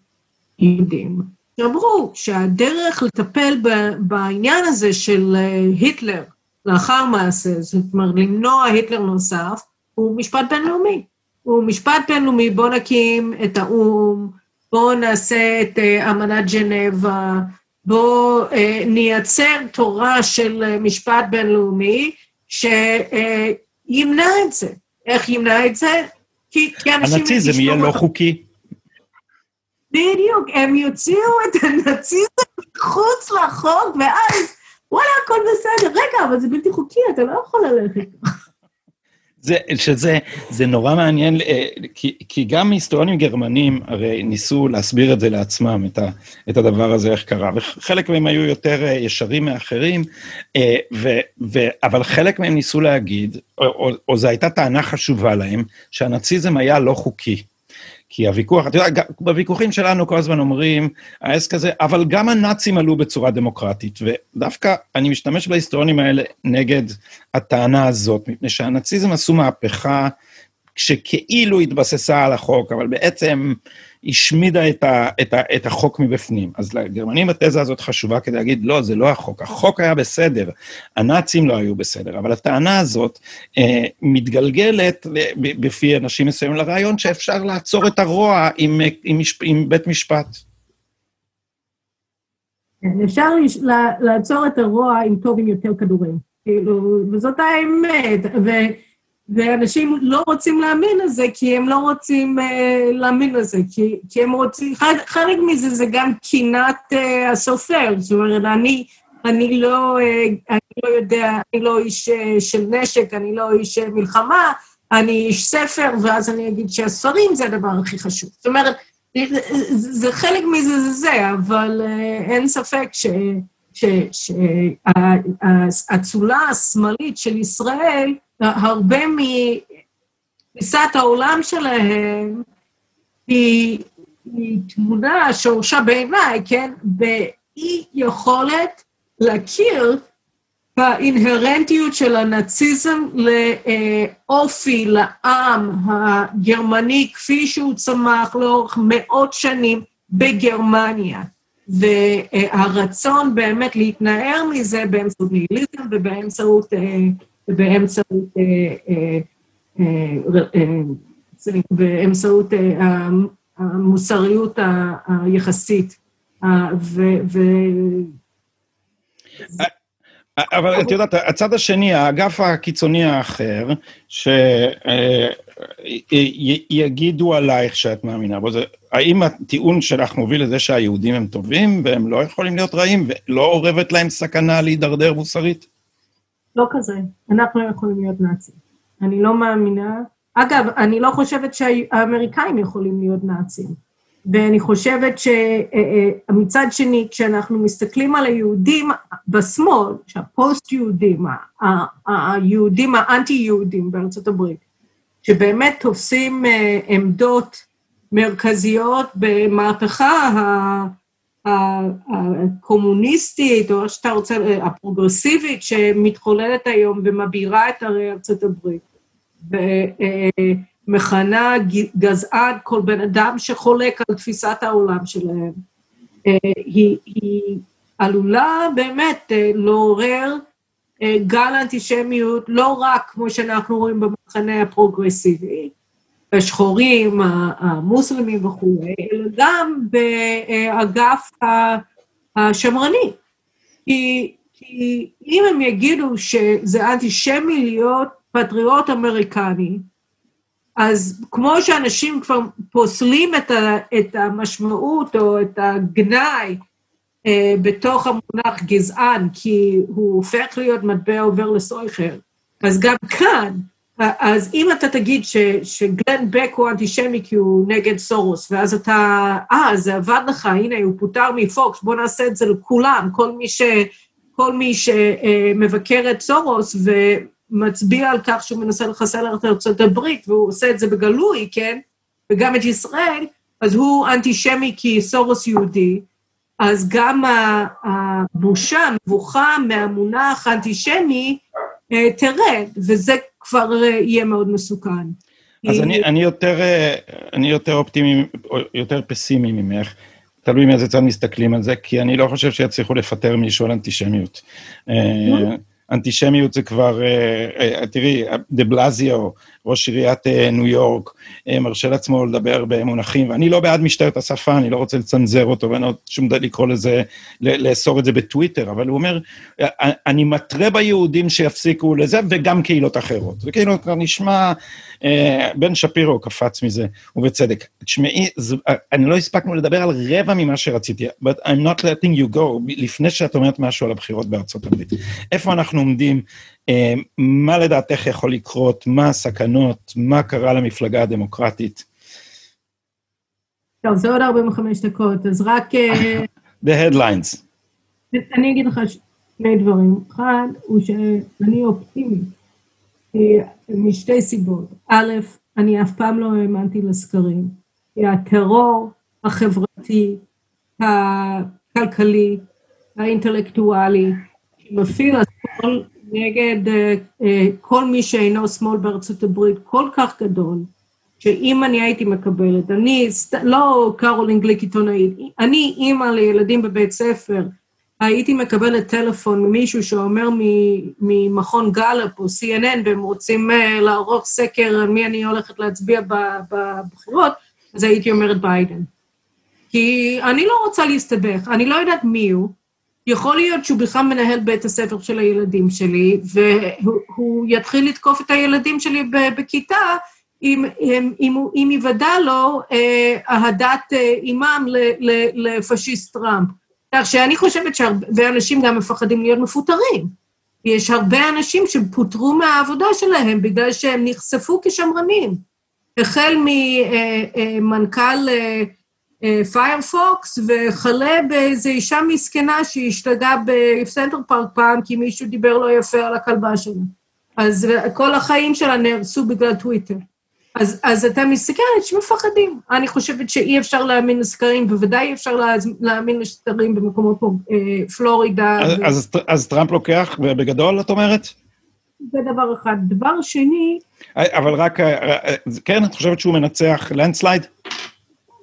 יהודים שאמרו שהדרך לטפל בעניין הזה של אה, היטלר לאחר מעשה, זאת אומרת, למנוע היטלר נוסף, הוא משפט בינלאומי. הוא משפט בינלאומי, בואו נקים את האו"ם, בואו נעשה את אה, אמנת ג'נבה, בואו אה, נייצר תורה של אה, משפט בינלאומי שימנע את זה. איך ימנע את זה? כי, כי אנשים... הנאציזם יהיה לא חוקי. בדיוק, הם יוציאו את הנאציזם מחוץ לחוק, ואז וואלה, הכל בסדר. רגע, אבל זה בלתי חוקי, אתה לא יכול ללכת. זה, שזה זה נורא מעניין, אה, כי, כי גם היסטוריונים גרמנים הרי ניסו להסביר את זה לעצמם, את, ה, את הדבר הזה, איך קרה, וחלק מהם היו יותר אה, ישרים מאחרים, אה, ו, ו, אבל חלק מהם ניסו להגיד, או, או, או זו הייתה טענה חשובה להם, שהנאציזם היה לא חוקי. כי הוויכוח, אתה יודע, בוויכוחים שלנו כל הזמן אומרים, העסק הזה, אבל גם הנאצים עלו בצורה דמוקרטית, ודווקא אני משתמש בהיסטוריונים האלה נגד הטענה הזאת, מפני שהנאציזם עשו מהפכה שכאילו התבססה על החוק, אבל בעצם השמידה את, ה, את, ה, את החוק מבפנים. אז לגרמנים התזה הזאת חשובה כדי להגיד, לא, זה לא החוק, החוק היה בסדר, הנאצים לא היו בסדר, אבל הטענה הזאת אה, מתגלגלת בפי אנשים מסוימים לרעיון שאפשר לעצור את הרוע עם, עם, עם בית משפט. כן, אפשר לעצור את הרוע עם טוב עם יותר כדורים. כאילו, וזאת האמת. ו... ואנשים לא רוצים להאמין לזה, כי הם לא רוצים uh, להאמין לזה, כי, כי הם רוצים... חלק, חלק מזה זה גם קינת uh, הסופר, זאת אומרת, אני, אני, לא, uh, אני לא יודע, אני לא איש uh, של נשק, אני לא איש uh, מלחמה, אני איש ספר, ואז אני אגיד שהספרים זה הדבר הכי חשוב. זאת אומרת, זה, זה חלק מזה זה זה, אבל uh, אין ספק. שהאצולה השמאלית של ישראל, הרבה מתפיסת העולם שלהם היא, היא תמונה, שורשה בעיניי, כן, באי יכולת להכיר באינהרנטיות של הנאציזם לאופי, לעם הגרמני, כפי שהוא צמח לאורך מאות שנים בגרמניה. והרצון באמת להתנער מזה באמצעות ניהיליזם ובאמצעות אה, באמצעות, אה, אה, אה, באמצעות המוסריות היחסית. ו... אבל את יודעת, הצד השני, האגף הקיצוני האחר, שיגידו עלייך שאת מאמינה בו, זה האם הטיעון שלך מוביל לזה שהיהודים הם טובים והם לא יכולים להיות רעים, ולא אורבת להם סכנה להידרדר מוסרית? לא כזה, אנחנו לא יכולים להיות נאצים. אני לא מאמינה, אגב, אני לא חושבת שהאמריקאים יכולים להיות נאצים. ואני חושבת שמצד אה, אה, שני, כשאנחנו מסתכלים על היהודים בשמאל, שהפוסט-יהודים, היהודים האנטי-יהודים בארצות הברית, שבאמת תופסים אה, עמדות מרכזיות במהפכה הקומוניסטית, או איך שאתה רוצה, הפרוגרסיבית, שמתחוללת היום ומבעירה את ערי ארצות הברית, ומכנה גזען כל בן אדם שחולק על תפיסת העולם שלהם, היא, היא עלולה באמת לעורר גל אנטישמיות, לא רק כמו שאנחנו רואים במחנה הפרוגרסיבי, השחורים, המוסלמים וכולי, אלא גם באגף השמרני. כי, כי אם הם יגידו שזה אנטישמי להיות פטריוט אמריקני, אז כמו שאנשים כבר פוסלים את, ה, את המשמעות או את הגנאי אה, בתוך המונח גזען, כי הוא הופך להיות מטבע עובר לסויכר, אז גם כאן אז אם אתה תגיד ש, שגלן בק הוא אנטישמי כי הוא נגד סורוס, ואז אתה, אה, זה עבד לך, הנה, הוא פוטר מפוקס, בוא נעשה את זה לכולם, כל מי, ש, כל מי שמבקר את סורוס ומצביע על כך שהוא מנסה לחסל את ארצות הברית, והוא עושה את זה בגלוי, כן? וגם את ישראל, אז הוא אנטישמי כי סורוס יהודי, אז גם הבושה, המבוכה מהמונח אנטישמי אה, תרד, וזה כבר אה, יהיה מאוד מסוכן. אז אני, אני, יותר, אה, אני יותר אופטימי, יותר פסימי ממך, תלוי מאיזה צד מסתכלים על זה, כי אני לא חושב שיצליחו לפטר מישהו על אנטישמיות. אנטישמיות זה כבר, תראי, דה בלזיו, ראש עיריית אה, ניו יורק, אה, מרשה לעצמו לדבר במונחים, ואני לא בעד משטרת השפה, אני לא רוצה לצנזר אותו, ואני לא שום דבר לקרוא לזה, לאסור את זה בטוויטר, אבל הוא אומר, אה, אני מתרה ביהודים שיפסיקו לזה, וגם קהילות אחרות. זה כאילו כבר נשמע, בן שפירו קפץ מזה, ובצדק. תשמעי, אני לא הספקנו לדבר על רבע ממה שרציתי, but I'm not letting you go, לפני שאת אומרת משהו על הבחירות בארצות הברית. איפה אנחנו עומדים? מה לדעתך יכול לקרות? מה הסכנות? מה קרה למפלגה הדמוקרטית? טוב, זה עוד 45 דקות, אז רק... אה, The headlines. אני אגיד לך שני דברים. אחד, הוא שאני אופטימי משתי סיבות. א', אני אף פעם לא האמנתי לסקרים. כי הטרור החברתי, הכלכלי, האינטלקטואלי, שמפעיל השמאל נגד uh, uh, כל מי שאינו שמאל בארצות הברית כל כך גדול, שאם אני הייתי מקבלת, אני לא קרולין גליק עיתונאית, אני אימא לילדים בבית ספר, הייתי מקבלת טלפון ממישהו שאומר ממכון גלאפ או CNN והם רוצים uh, לערוך סקר על מי אני הולכת להצביע בבחירות, אז הייתי אומרת ביידן. כי אני לא רוצה להסתבך, אני לא יודעת מי הוא, יכול להיות שהוא בכלל מנהל בית הספר של הילדים שלי, והוא יתחיל לתקוף את הילדים שלי בכיתה, אם, אם, אם, אם יוודע לו אה, אהדת אה, אימם לפשיסט טראמפ. כך שאני חושבת שהרבה אנשים גם מפחדים להיות מפוטרים. יש הרבה אנשים שפוטרו מהעבודה שלהם בגלל שהם נחשפו כשמרנים. החל ממנכ"ל אה, פיירפוקס, וכלה באיזו אישה מסכנה שהשתגעה בסנטרל פארק פעם, כי מישהו דיבר לא יפה על הכלבה שלה. אז כל החיים שלה נהרסו בגלל טוויטר. אז, אז אתה מסתכל, אנשים מפחדים. אני חושבת שאי אפשר להאמין לסקרים, בוודאי אי אפשר להאמין לסקרים במקומות כמו אה, פלורידה. אז, ו... אז, אז טראמפ לוקח בגדול, את אומרת? זה דבר אחד. דבר שני... אבל רק, אה, אה, כן, את חושבת שהוא מנצח לנדסלייד?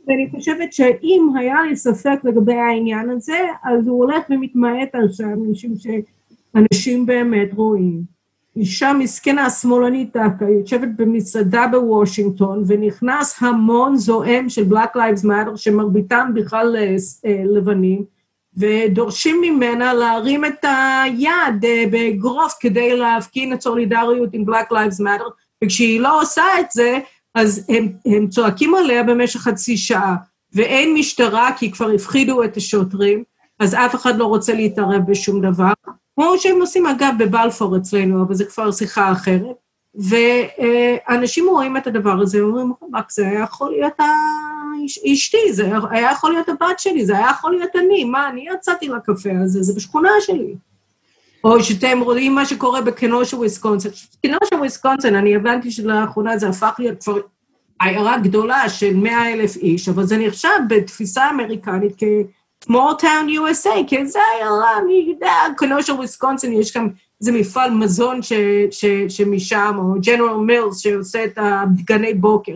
ואני חושבת שאם היה לי ספק לגבי העניין הזה, אז הוא הולך ומתמעט עכשיו, משום שאנשים באמת רואים. אישה מסכנה שמאלנית דווקא, יושבת במסעדה בוושינגטון, ונכנס המון זועם של Black Lives Matter, שמרביתם בכלל אה, אה, לבנים, ודורשים ממנה להרים את היד אה, באגרוף כדי להפגין את סולידריות עם Black Lives Matter, וכשהיא לא עושה את זה, אז הם, הם צועקים עליה במשך חצי שעה, ואין משטרה כי כבר הפחידו את השוטרים, אז אף אחד לא רוצה להתערב בשום דבר, כמו שהם עושים אגב בבלפור אצלנו, אבל זו כבר שיחה אחרת. ואנשים רואים את הדבר הזה, אומרים, רק זה היה יכול להיות אשתי, זה היה יכול להיות הבת שלי, זה היה יכול להיות אני, מה, אני יצאתי לקפה הזה, זה בשכונה שלי. או שאתם רואים מה שקורה בקנושה וויסקונסין. קנושה וויסקונסין, אני הבנתי שלאחרונה זה הפך להיות כבר עיירה גדולה של 100 אלף איש, אבל זה נחשב בתפיסה אמריקנית כ-small town USA, כי זה עיירה, אני יודע, קנושה וויסקונסין, יש גם איזה מפעל מזון ש, ש, שמשם, או ג'נרל מילס שעושה את דגני בוקר.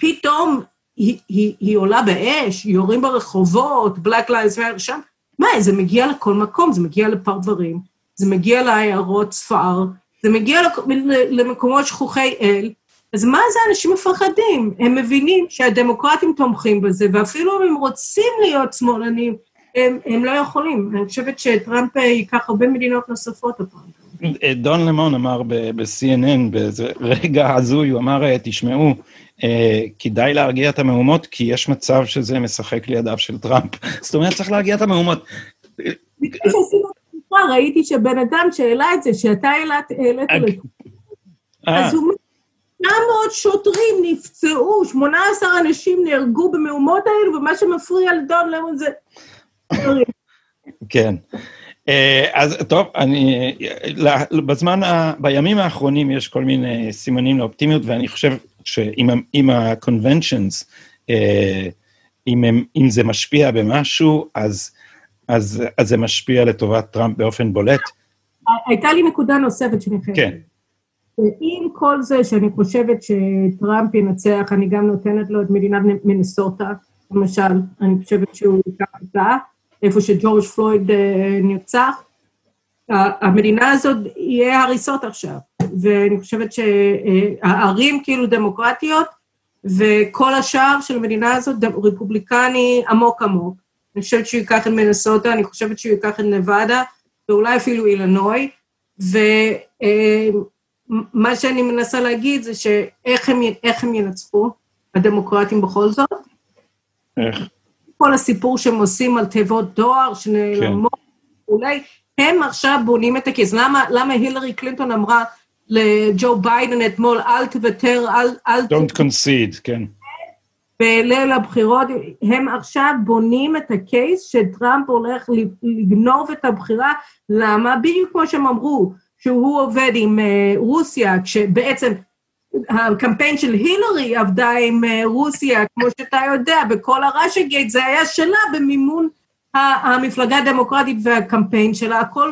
פתאום היא, היא, היא עולה באש, יורים ברחובות, Black Lives Matter שם, מה, זה מגיע לכל מקום, זה מגיע לפרברים, זה מגיע לעיירות ספר, זה מגיע למקומות שכוחי אל, אז מה זה אנשים מפחדים? הם מבינים שהדמוקרטים תומכים בזה, ואפילו אם הם רוצים להיות שמאלנים, הם, הם לא יכולים. אני חושבת שטראמפ ייקח הרבה מדינות נוספות הפעם. דון למון אמר ב-CNN באיזה רגע הזוי, הוא אמר, תשמעו, אה, כדאי להרגיע את המהומות, כי יש מצב שזה משחק לידיו של טראמפ. זאת אומרת, צריך להרגיע את המהומות. ראיתי שבן אדם שהעלה את זה, שאתה העלית... אז הוא אומר, 900 שוטרים נפצעו, 18 אנשים נהרגו במהומות האלו, ומה שמפריע לדון למון זה... כן. אה, אז טוב, אני, בזמן, בימים האחרונים יש כל מיני סימנים לאופטימיות, ואני חושב שאם ה-conventions, אה, אם, הם, אם זה משפיע במשהו, אז, אז, אז זה משפיע לטובת טראמפ באופן בולט. הייתה לי נקודה נוספת שאני חייבת. כן. עם כל זה שאני חושבת שטראמפ ינצח, אני גם נותנת לו את מדינת מנסוטה, למשל, אני חושבת שהוא ייקח אותה, איפה שג'ורג' פלויד אה, נרצח. המדינה הזאת יהיה הריסות עכשיו, ואני חושבת שהערים כאילו דמוקרטיות, וכל השאר של המדינה הזאת רפובליקני עמוק עמוק. אני חושבת שהוא ייקח את מנסוטה, אני חושבת שהוא ייקח את נבדה, ואולי אפילו אילנוי, ו... אה, שאני מנסה להגיד זה שאיך הם, הם ינצחו, הדמוקרטים בכל זאת. איך? כל הסיפור שהם עושים על תיבות דואר שנעלמות, כן. אולי הם עכשיו בונים את הכיס. למה, למה הילרי קלינטון אמרה לג'ו ביידן אתמול, אל תוותר, אל... אל Don't ת... concede, כן. בליל הבחירות, הם עכשיו בונים את הקייס שטראמפ הולך לגנוב את הבחירה. למה? בדיוק כמו שהם אמרו, שהוא עובד עם uh, רוסיה, כשבעצם הקמפיין של הילרי עבדה עם uh, רוסיה, כמו שאתה יודע, בכל הראשה גייט, זה היה שלה במימון המפלגה הדמוקרטית והקמפיין שלה, הכל,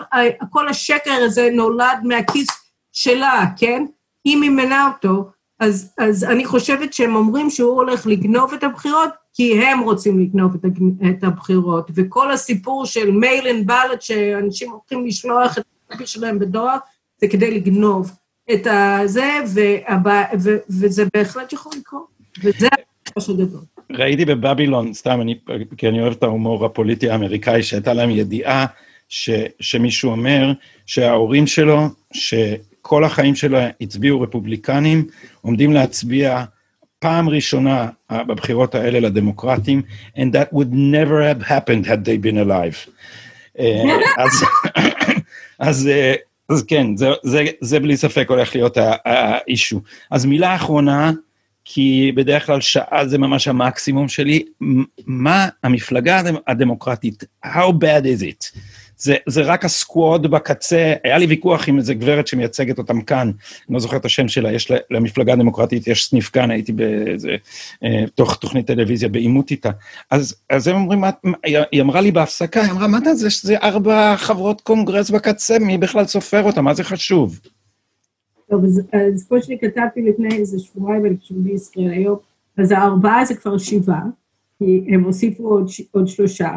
כל השקר הזה נולד מהכיס שלה, כן? היא מימנה אותו, אז, אז אני חושבת שהם אומרים שהוא הולך לגנוב את הבחירות, כי הם רוצים לגנוב את הבחירות, וכל הסיפור של מייל אין בלט, שאנשים הולכים לשלוח את הקופי שלהם בדואר, זה כדי לגנוב את הזה, והבא, ו, וזה בהחלט יכול לקרות, וזה החשש הגדול. ראיתי בבבילון, סתם, אני, כי אני אוהב את ההומור הפוליטי האמריקאי, שהייתה להם ידיעה ש, שמישהו אומר שההורים שלו, שכל החיים שלו הצביעו רפובליקנים, עומדים להצביע פעם ראשונה בבחירות האלה לדמוקרטים, and that would never have happened had they been alive. אה, אז, אז, אה, אז כן, זה, זה, זה בלי ספק הולך להיות האישו. אז מילה אחרונה, כי בדרך כלל שעה זה ממש המקסימום שלי, מה המפלגה הדמוקרטית, how bad is it? זה, זה רק הסקווד בקצה, היה לי ויכוח עם איזה גברת שמייצגת אותם כאן, אני לא זוכר את השם שלה, יש למפלגה הדמוקרטית, יש סניף כאן, הייתי באיזה, אה, תוך תוכנית טלוויזיה בעימות איתה. אז, אז הם אומרים, היא אמרה לי בהפסקה, היא אמרה, מה אתה זה שזה ארבע חברות קונגרס בקצה, מי בכלל סופר אותה, מה זה חשוב? טוב, אז, אז כמו שאני כתבתי לפני איזה שבועיים, אני חושבת בישראל היום, אז הארבעה זה כבר שבעה, כי הם הוסיפו עוד, עוד שלושה,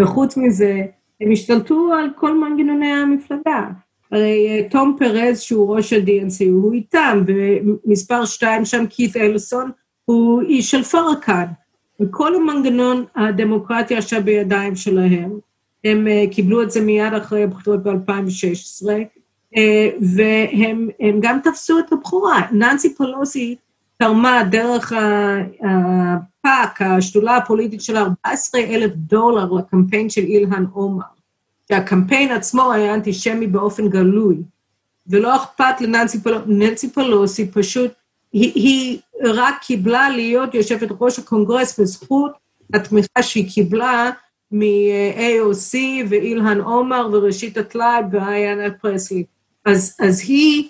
וחוץ מזה, הם השתלטו על כל מנגנוני המפלגה. הרי אה, תום פרז, שהוא ראש ה-DNC, הוא איתם, ומספר שתיים שם, כית אלסון, הוא איש של פרקן. וכל המנגנון הדמוקרטי עכשיו בידיים שלהם. הם uh, קיבלו את זה מיד אחרי הבחירות ב-2016, uh, והם גם תפסו את הבחורה. ננסי פלוסי תרמה דרך ה PAC, השדולה הפוליטית של 14 אלף דולר לקמפיין של אילהן עומר, שהקמפיין עצמו היה אנטישמי באופן גלוי, ולא אכפת לננסי פלוסי, פלוסי פשוט, היא, היא רק קיבלה להיות יושבת ראש הקונגרס בזכות התמיכה שהיא קיבלה מ-AOC ואילהן עומר וראשית הטלאב ואיינה פרסלי. אז, אז היא,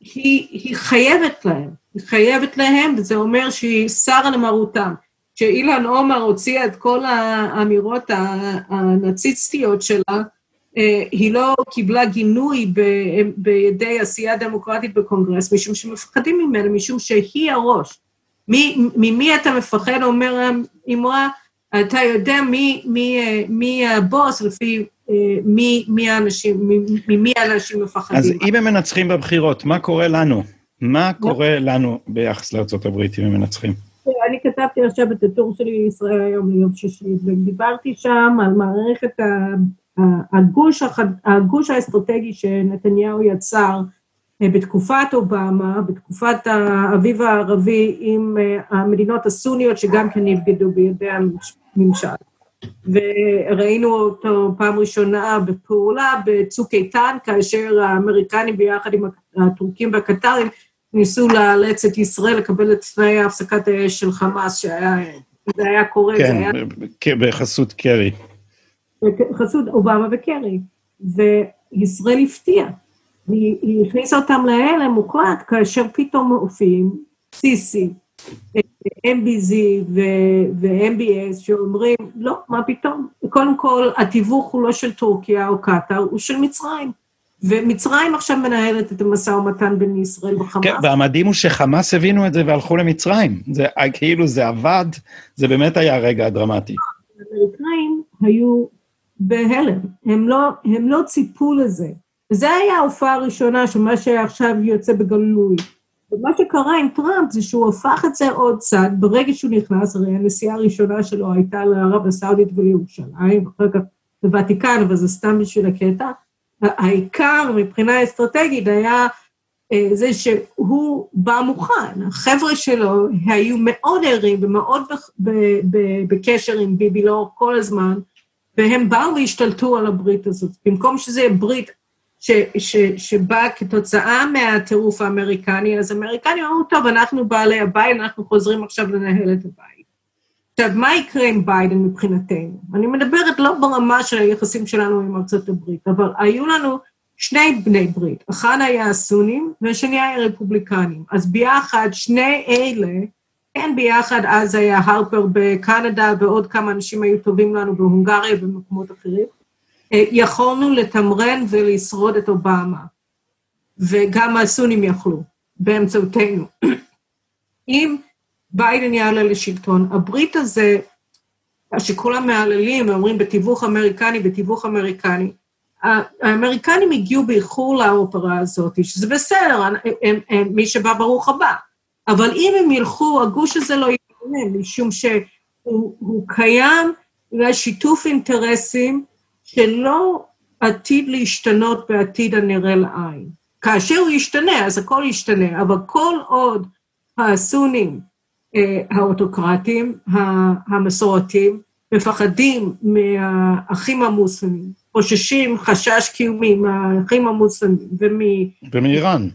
היא, היא חייבת להם. היא חייבת להם, וזה אומר שהיא שרה למרותם. כשאילן עומר הוציאה את כל האמירות הנאציסטיות שלה, אה, היא לא קיבלה גינוי ב, בידי עשייה דמוקרטית בקונגרס, משום שמפחדים ממנה, משום שהיא הראש. מי, ממי אתה מפחד, אומר אמרה, אתה יודע מי, מי, מי הבוס לפי אה, מי, מי האנשים, ממי האנשים מפחדים. אז אם הם מנצחים בבחירות, מה קורה לנו? מה קורה לנו ביחס לארה"ב אם הם מנצחים? אני כתבתי עכשיו את הטור שלי לישראל היום ליום שישי, ודיברתי שם על מערכת הגוש, הגוש האסטרטגי שנתניהו יצר אה, בתקופת אובמה, בתקופת האביב הערבי עם אה, המדינות הסוניות שגם כן נבגדו בידי הממשל. וראינו אותו פעם ראשונה בפעולה בצוק איתן, כאשר האמריקנים ביחד עם הטורקים והקטרים ניסו לאלץ את ישראל לקבל את תנאי הפסקת האש של חמאס, שהיה, זה היה קורה, כן, זה היה... בחסות קרי. בחסות אובמה וקרי. וישראל הפתיעה. היא, היא הכניסה אותם להלם מוחלט, כאשר פתאום מופיעים סיסי, MBZ ו-MBS שאומרים, לא, מה פתאום? קודם כל, התיווך הוא לא של טורקיה או קטאר, הוא של מצרים. ומצרים עכשיו מנהלת את המשא ומתן בין ישראל וחמאס. כן, והמדהים הוא שחמאס הבינו את זה והלכו למצרים. זה כאילו זה עבד, זה באמת היה רגע דרמטי. האמריקאים היו בהלם, הם לא, הם לא ציפו לזה. וזה היה ההופעה הראשונה של מה שעכשיו יוצא בגלוי. ומה שקרה עם טראמפ זה שהוא הפך את זה עוד צד, ברגע שהוא נכנס, הרי הנסיעה הראשונה שלו הייתה לערב הסעודית ולירושלים, אחר כך לוותיקן, אבל זה סתם בשביל הקטע. העיקר מבחינה אסטרטגית היה אה, זה שהוא בא מוכן. החבר'ה שלו היו מאוד ערים ומאוד בקשר עם ביבי לאורך כל הזמן, והם באו והשתלטו על הברית הזאת. במקום שזה יהיה ברית ש, ש, שבאה כתוצאה מהטירוף האמריקני, אז האמריקנים אמרו, טוב, אנחנו בעלי הבית, אנחנו חוזרים עכשיו לנהל את הבית. עכשיו, מה יקרה עם ביידן מבחינתנו? אני מדברת לא ברמה של היחסים שלנו עם ארצות הברית, אבל היו לנו שני בני ברית, אחד היה הסונים והשני היה רפובליקנים. אז ביחד, שני אלה, כן, ביחד אז היה הרפר בקנדה ועוד כמה אנשים היו טובים לנו בהונגריה ובמקומות אחרים. אה, יכולנו לתמרן ולשרוד את אובמה, וגם הסונים יכלו, באמצעותנו. אם ביידן יעלה לשלטון, הברית הזה, שכולם מהללים ואומרים בתיווך אמריקני, בתיווך אמריקני, האמריקנים הגיעו באיחור לאופרה הזאת, שזה בסדר, הם, הם, הם, מי שבא ברוך הבא. אבל אם הם ילכו, הגוש הזה לא יתקדם, משום שהוא קיים בגלל שיתוף אינטרסים שלא עתיד להשתנות בעתיד הנראה לעין. כאשר הוא ישתנה, אז הכל ישתנה, אבל כל עוד הסונים, האוטוקרטים, המסורתיים, מפחדים מהאחים המוסלמים, חוששים חשש קיומי מהאחים המוסלמים ומ... ומאיראן.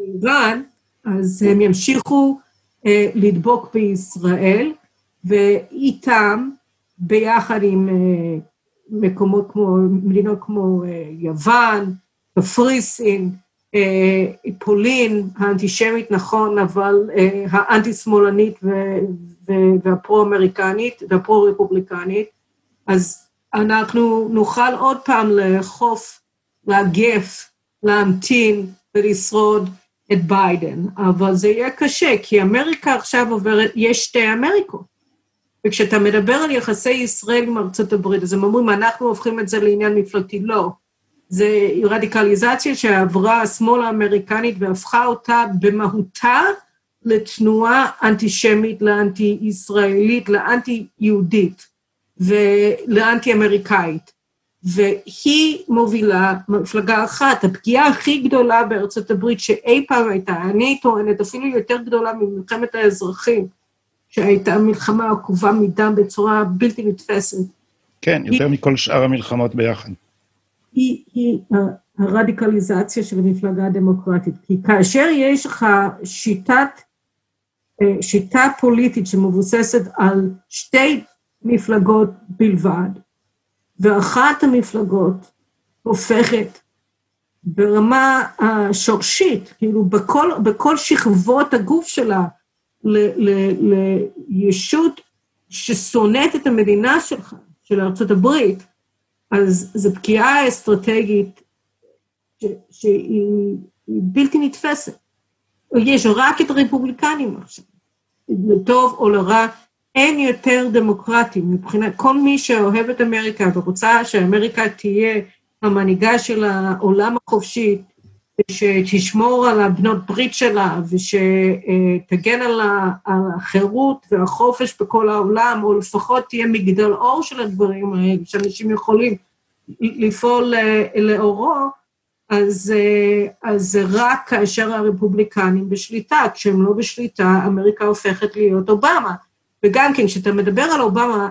מאיראן, אז הם ימשיכו אה, לדבוק בישראל, ואיתם, ביחד עם אה, מקומות כמו, מדינות כמו אה, יוון, קפריסין, פולין, האנטישמית נכון, אבל אה, האנטי-שמאלנית והפרו-אמריקנית והפרו-רפובליקנית, אז אנחנו נוכל עוד פעם לאכוף, לאגף, להמתין ולשרוד את ביידן, אבל זה יהיה קשה, כי אמריקה עכשיו עוברת, יש שתי אמריקות. וכשאתה מדבר על יחסי ישראל עם ארצות הברית, אז הם אומרים, אנחנו הופכים את זה לעניין מפלגתי. לא. זה רדיקליזציה שעברה השמאל האמריקנית והפכה אותה במהותה לתנועה אנטישמית, לאנטי-ישראלית, לאנטי-יהודית ולאנטי-אמריקאית. והיא מובילה מפלגה אחת. הפגיעה הכי גדולה בארצות הברית שאי פעם הייתה, אני טוענת, אפילו יותר גדולה ממלחמת האזרחים, שהייתה מלחמה עקובה מדם בצורה בלתי נתפסת. כן, יותר היא, מכל שאר המלחמות ביחד. היא, היא הרדיקליזציה של המפלגה הדמוקרטית. כי כאשר יש לך שיטת, אה, שיטה פוליטית שמבוססת על שתי מפלגות בלבד, ואחת המפלגות הופכת ברמה השורשית, כאילו בכל, בכל שכבות הגוף שלה, לישות ששונאת את המדינה שלך, של ארצות הברית, אז זו פגיעה אסטרטגית שהיא בלתי נתפסת. יש רק את הרפובליקנים עכשיו, לטוב או לרע, אין יותר דמוקרטים מבחינת כל מי שאוהב את אמריקה ורוצה שאמריקה תהיה המנהיגה של העולם החופשי, ושתשמור על הבנות ברית שלה, ושתגן על החירות והחופש בכל העולם, או לפחות תהיה מגדל אור של הדברים האלה, שאנשים יכולים לפעול לאורו, אז, אז זה רק כאשר הרפובליקנים בשליטה, כשהם לא בשליטה, אמריקה הופכת להיות אובמה. וגם כן, כשאתה מדבר על אובמה,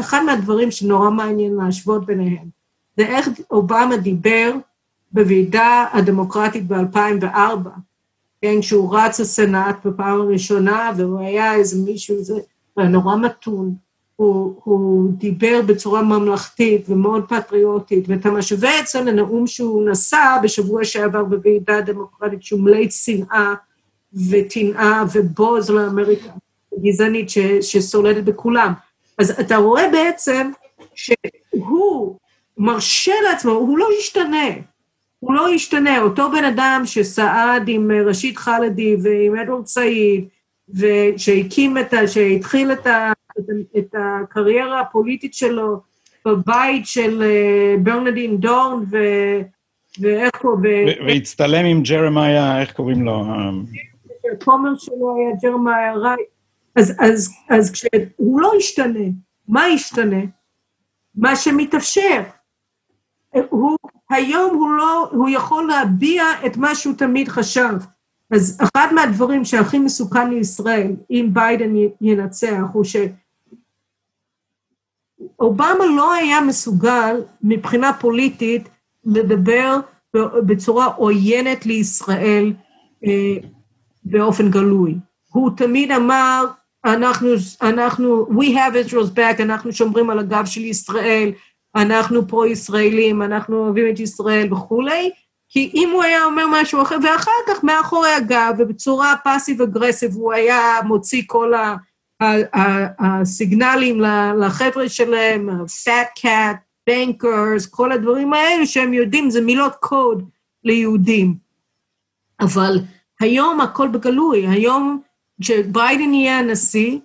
אחד מהדברים שנורא מעניין להשוות ביניהם, זה איך אובמה דיבר בוועידה הדמוקרטית ב-2004, כן, כשהוא רץ לסנאט בפעם הראשונה, והוא היה איזה מישהו, זה נורא מתון. הוא, הוא דיבר בצורה ממלכתית ומאוד פטריוטית, ואתה משווה את זה לנאום שהוא נשא בשבוע שעבר בוועידה הדמוקרטית, שהוא מלא שנאה וטנאה ובוז לאמריקה גזענית שסולדת בכולם. אז אתה רואה בעצם שהוא מרשה לעצמו, הוא לא ישתנה. הוא לא ישתנה. אותו בן אדם שסעד עם ראשית חלדי ועם אדוארד סעיד, ושהקים את ה... שהתחיל את, ה, את, את הקריירה הפוליטית שלו בבית של אה, ברנדין דורן, ו... ואיך. ו... והצטלם עם ג'רמיה, איך קוראים לו? הכומר שלו היה ג'רמיה רייט. אז, אז, אז כשהוא לא ישתנה, מה ישתנה? מה שמתאפשר. הוא, היום הוא לא, הוא יכול להביע את מה שהוא תמיד חשב. אז אחד מהדברים שהכי מסוכן לישראל, אם ביידן ינצח, הוא שאובמה לא היה מסוגל מבחינה פוליטית לדבר בצורה עוינת לישראל אה, באופן גלוי. הוא תמיד אמר, אנחנו, אנחנו, we have Israel's back, אנחנו שומרים על הגב של ישראל, אנחנו פרו-ישראלים, אנחנו אוהבים את ישראל וכולי, כי אם הוא היה אומר משהו אחר, ואחר כך מאחורי הגב ובצורה פאסיב אגרסיב הוא היה מוציא כל הסיגנלים לחבר'ה שלהם, fat cat, bankers, כל הדברים האלה שהם יודעים, זה מילות קוד ליהודים. אבל היום הכל בגלוי, היום כשביידן יהיה הנשיא,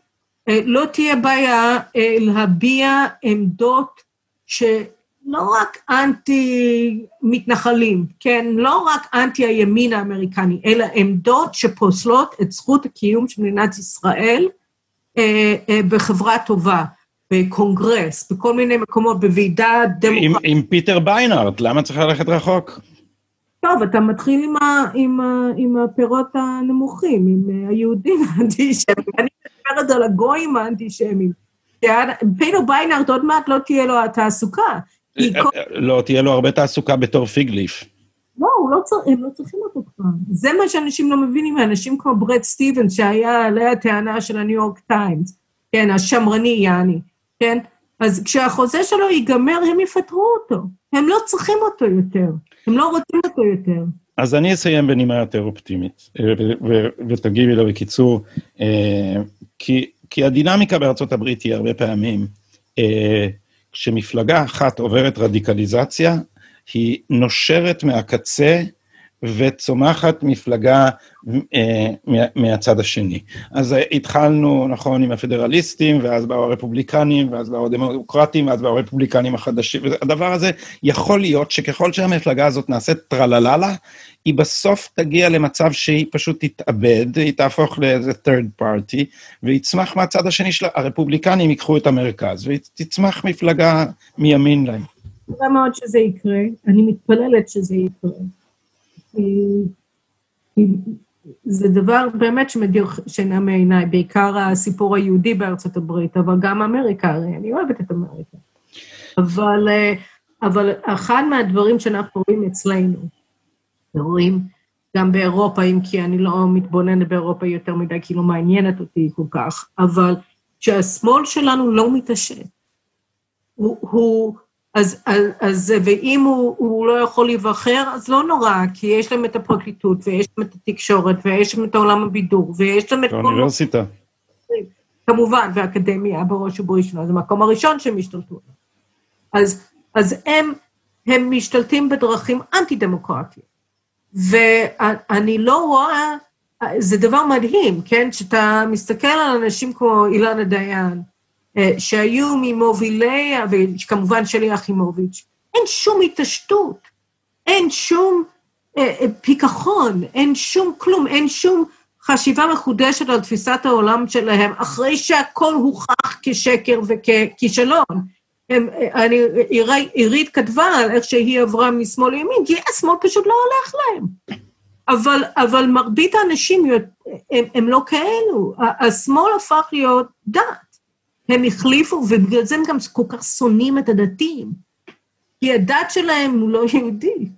אה, לא תהיה בעיה אה, להביע עמדות שלא רק אנטי מתנחלים, כן? לא רק אנטי הימין האמריקני, אלא עמדות שפוסלות את זכות הקיום של מדינת ישראל אה, בחברה טובה. בקונגרס, בכל מיני מקומות, בוועידה דמוקרטית. עם, עם פיטר ביינארט, למה צריך ללכת רחוק? טוב, אתה מתחיל עם, ה, עם, ה, עם הפירות הנמוכים, עם אה, היהודים האנטישמים. אני מדברת על הגויים האנטישמים. פיטר ביינארט עוד מעט לא תהיה לו התעסוקה. אה, אה, לא תהיה לו הרבה תעסוקה בתור fig leaf. לא, לא הם לא צריכים אותו כבר. זה מה שאנשים לא מבינים, אנשים כמו ברט סטיבנס, שהיה עלה התאנה של הניו יורק טיימס, כן, השמרני יעני, כן? אז כשהחוזה שלו ייגמר, הם יפטרו אותו. הם לא צריכים אותו יותר. הם לא רוצים אותו יותר. אז אני אסיים בנימה יותר אופטימית, ותגיבי לו בקיצור, אה, כי, כי הדינמיקה בארצות הברית היא הרבה פעמים, אה, כשמפלגה אחת עוברת רדיקליזציה, היא נושרת מהקצה וצומחת מפלגה אה, מהצד השני. אז התחלנו, נכון, עם הפדרליסטים, ואז באו הרפובליקנים, ואז באו הדמוקרטים, ואז באו הרפובליקנים החדשים. והדבר הזה, יכול להיות שככל שהמפלגה הזאת נעשית טרלללה, היא בסוף תגיע למצב שהיא פשוט תתאבד, היא תהפוך לאיזה third party, ויצמח מהצד השני של הרפובליקנים ייקחו את המרכז, ותצמח מפלגה מימין להם. מקווה מאוד שזה יקרה, אני מתפללת שזה יקרה. זה דבר באמת שמדיר שינה מעיניי, בעיקר הסיפור היהודי בארצות הברית, אבל גם אמריקה, הרי אני אוהבת את אמריקה. אבל, אבל אחד מהדברים שאנחנו רואים אצלנו, רואים גם באירופה, אם כי אני לא מתבוננת באירופה יותר מדי, כי לא מעניינת אותי כל כך, אבל שהשמאל שלנו לא מתעשת. הוא, הוא אז, אז, אז ואם הוא, הוא לא יכול להיבחר, אז לא נורא, כי יש להם את הפרקליטות, ויש להם את התקשורת, ויש להם את עולם הבידור, ויש להם את כל... האוניברסיטה. כמובן, והאקדמיה בראש ובראשונה, זה המקום הראשון שהם השתלטו. אז, אז הם, הם משתלטים בדרכים אנטי-דמוקרטיות. ואני לא רואה, זה דבר מדהים, כן? שאתה מסתכל על אנשים כמו אילנה דיין, שהיו ממובילי, וכמובן שלי יחימוביץ', אין שום התעשתות, אין שום אה, אה, פיכחון, אין שום כלום, אין שום חשיבה מחודשת על תפיסת העולם שלהם, אחרי שהכל הוכח כשקר וככישלון. אני, עירית כתבה על איך שהיא עברה משמאל לימין, כי השמאל פשוט לא הולך להם. אבל, אבל מרבית האנשים הם, הם לא כאלו. השמאל הפך להיות דת. הם החליפו, ובגלל זה הם גם כל כך שונאים את הדתיים. כי הדת שלהם הוא לא יהודי,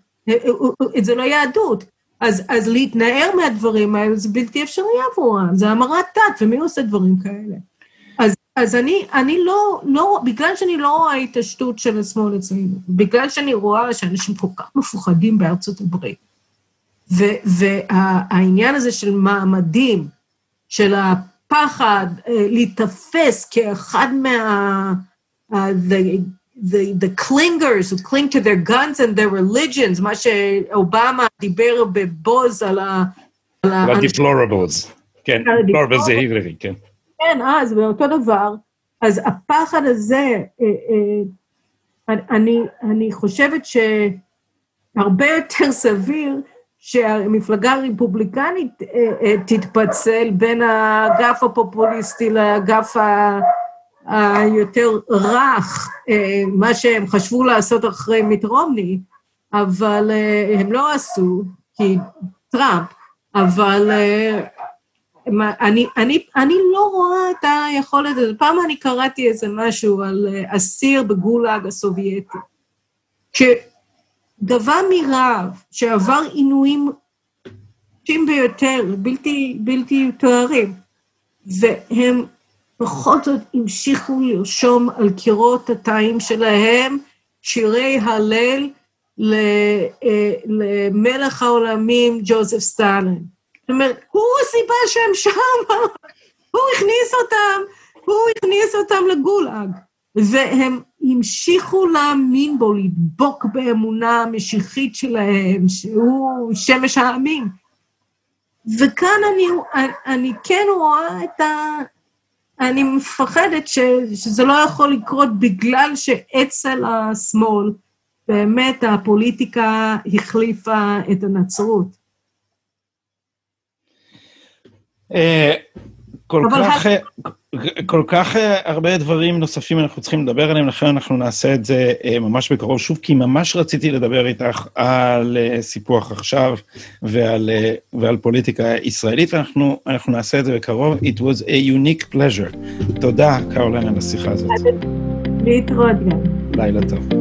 זה לא יהדות. אז, אז להתנער מהדברים האלה זה בלתי אפשרי עבורם, זה המרת דת, ומי עושה דברים כאלה? אז, אז אני, אני לא, לא, בגלל שאני לא רואה התעשתות של השמאל אצלנו, בגלל שאני רואה שאנשים כל כך מפוחדים בארצות הברית, והעניין הזה של מעמדים, של אה, להיתפס כאחד מה... Uh, the, the, the clingers who cling to their guns and their religions, מה שאובמה דיבר בבוז על ה... על ה-deplorables, כן, deplorables זה עברי, כן. כן, אז, ואותו דבר. אז הפחד הזה, אה, אה, אני, אני חושבת שהרבה יותר סביר שהמפלגה הרפובליקנית אה, תתפצל בין האגף הפופוליסטי לאגף. היותר רך, אה, מה שהם חשבו לעשות אחרי מיט רומני, אבל אה, הם לא עשו, כי טראמפ, אבל אה, אני, אני, אני לא רואה את היכולת הזאת. פעם אני קראתי איזה משהו על אסיר בגולאג הסובייטי, שדבר מרעב, שעבר עינויים קשים ביותר, בלתי, בלתי תוארים, והם בכל זאת המשיכו לרשום על קירות התאים שלהם שירי הלל אה, למלך העולמים ג'וזף סטלין. זאת אומרת, הוא הסיבה שהם שם, הוא הכניס אותם, הוא הכניס אותם לגולאג. והם המשיכו להאמין בו, לדבוק באמונה המשיחית שלהם, שהוא שמש העמים. וכאן אני, אני כן רואה את ה... אני מפחדת ש, שזה לא יכול לקרות בגלל שאצל השמאל באמת הפוליטיקה החליפה את הנצרות. אה, כל כך, כל כך הרבה דברים נוספים אנחנו צריכים לדבר עליהם, לכן אנחנו נעשה את זה אה, ממש בקרוב שוב, כי ממש רציתי לדבר איתך על אה, סיפוח עכשיו ועל, אה, ועל פוליטיקה ישראלית, ואנחנו נעשה את זה בקרוב. It was a unique pleasure. תודה, קרולן, על השיחה הזאת. להתראות גם. לילה טוב.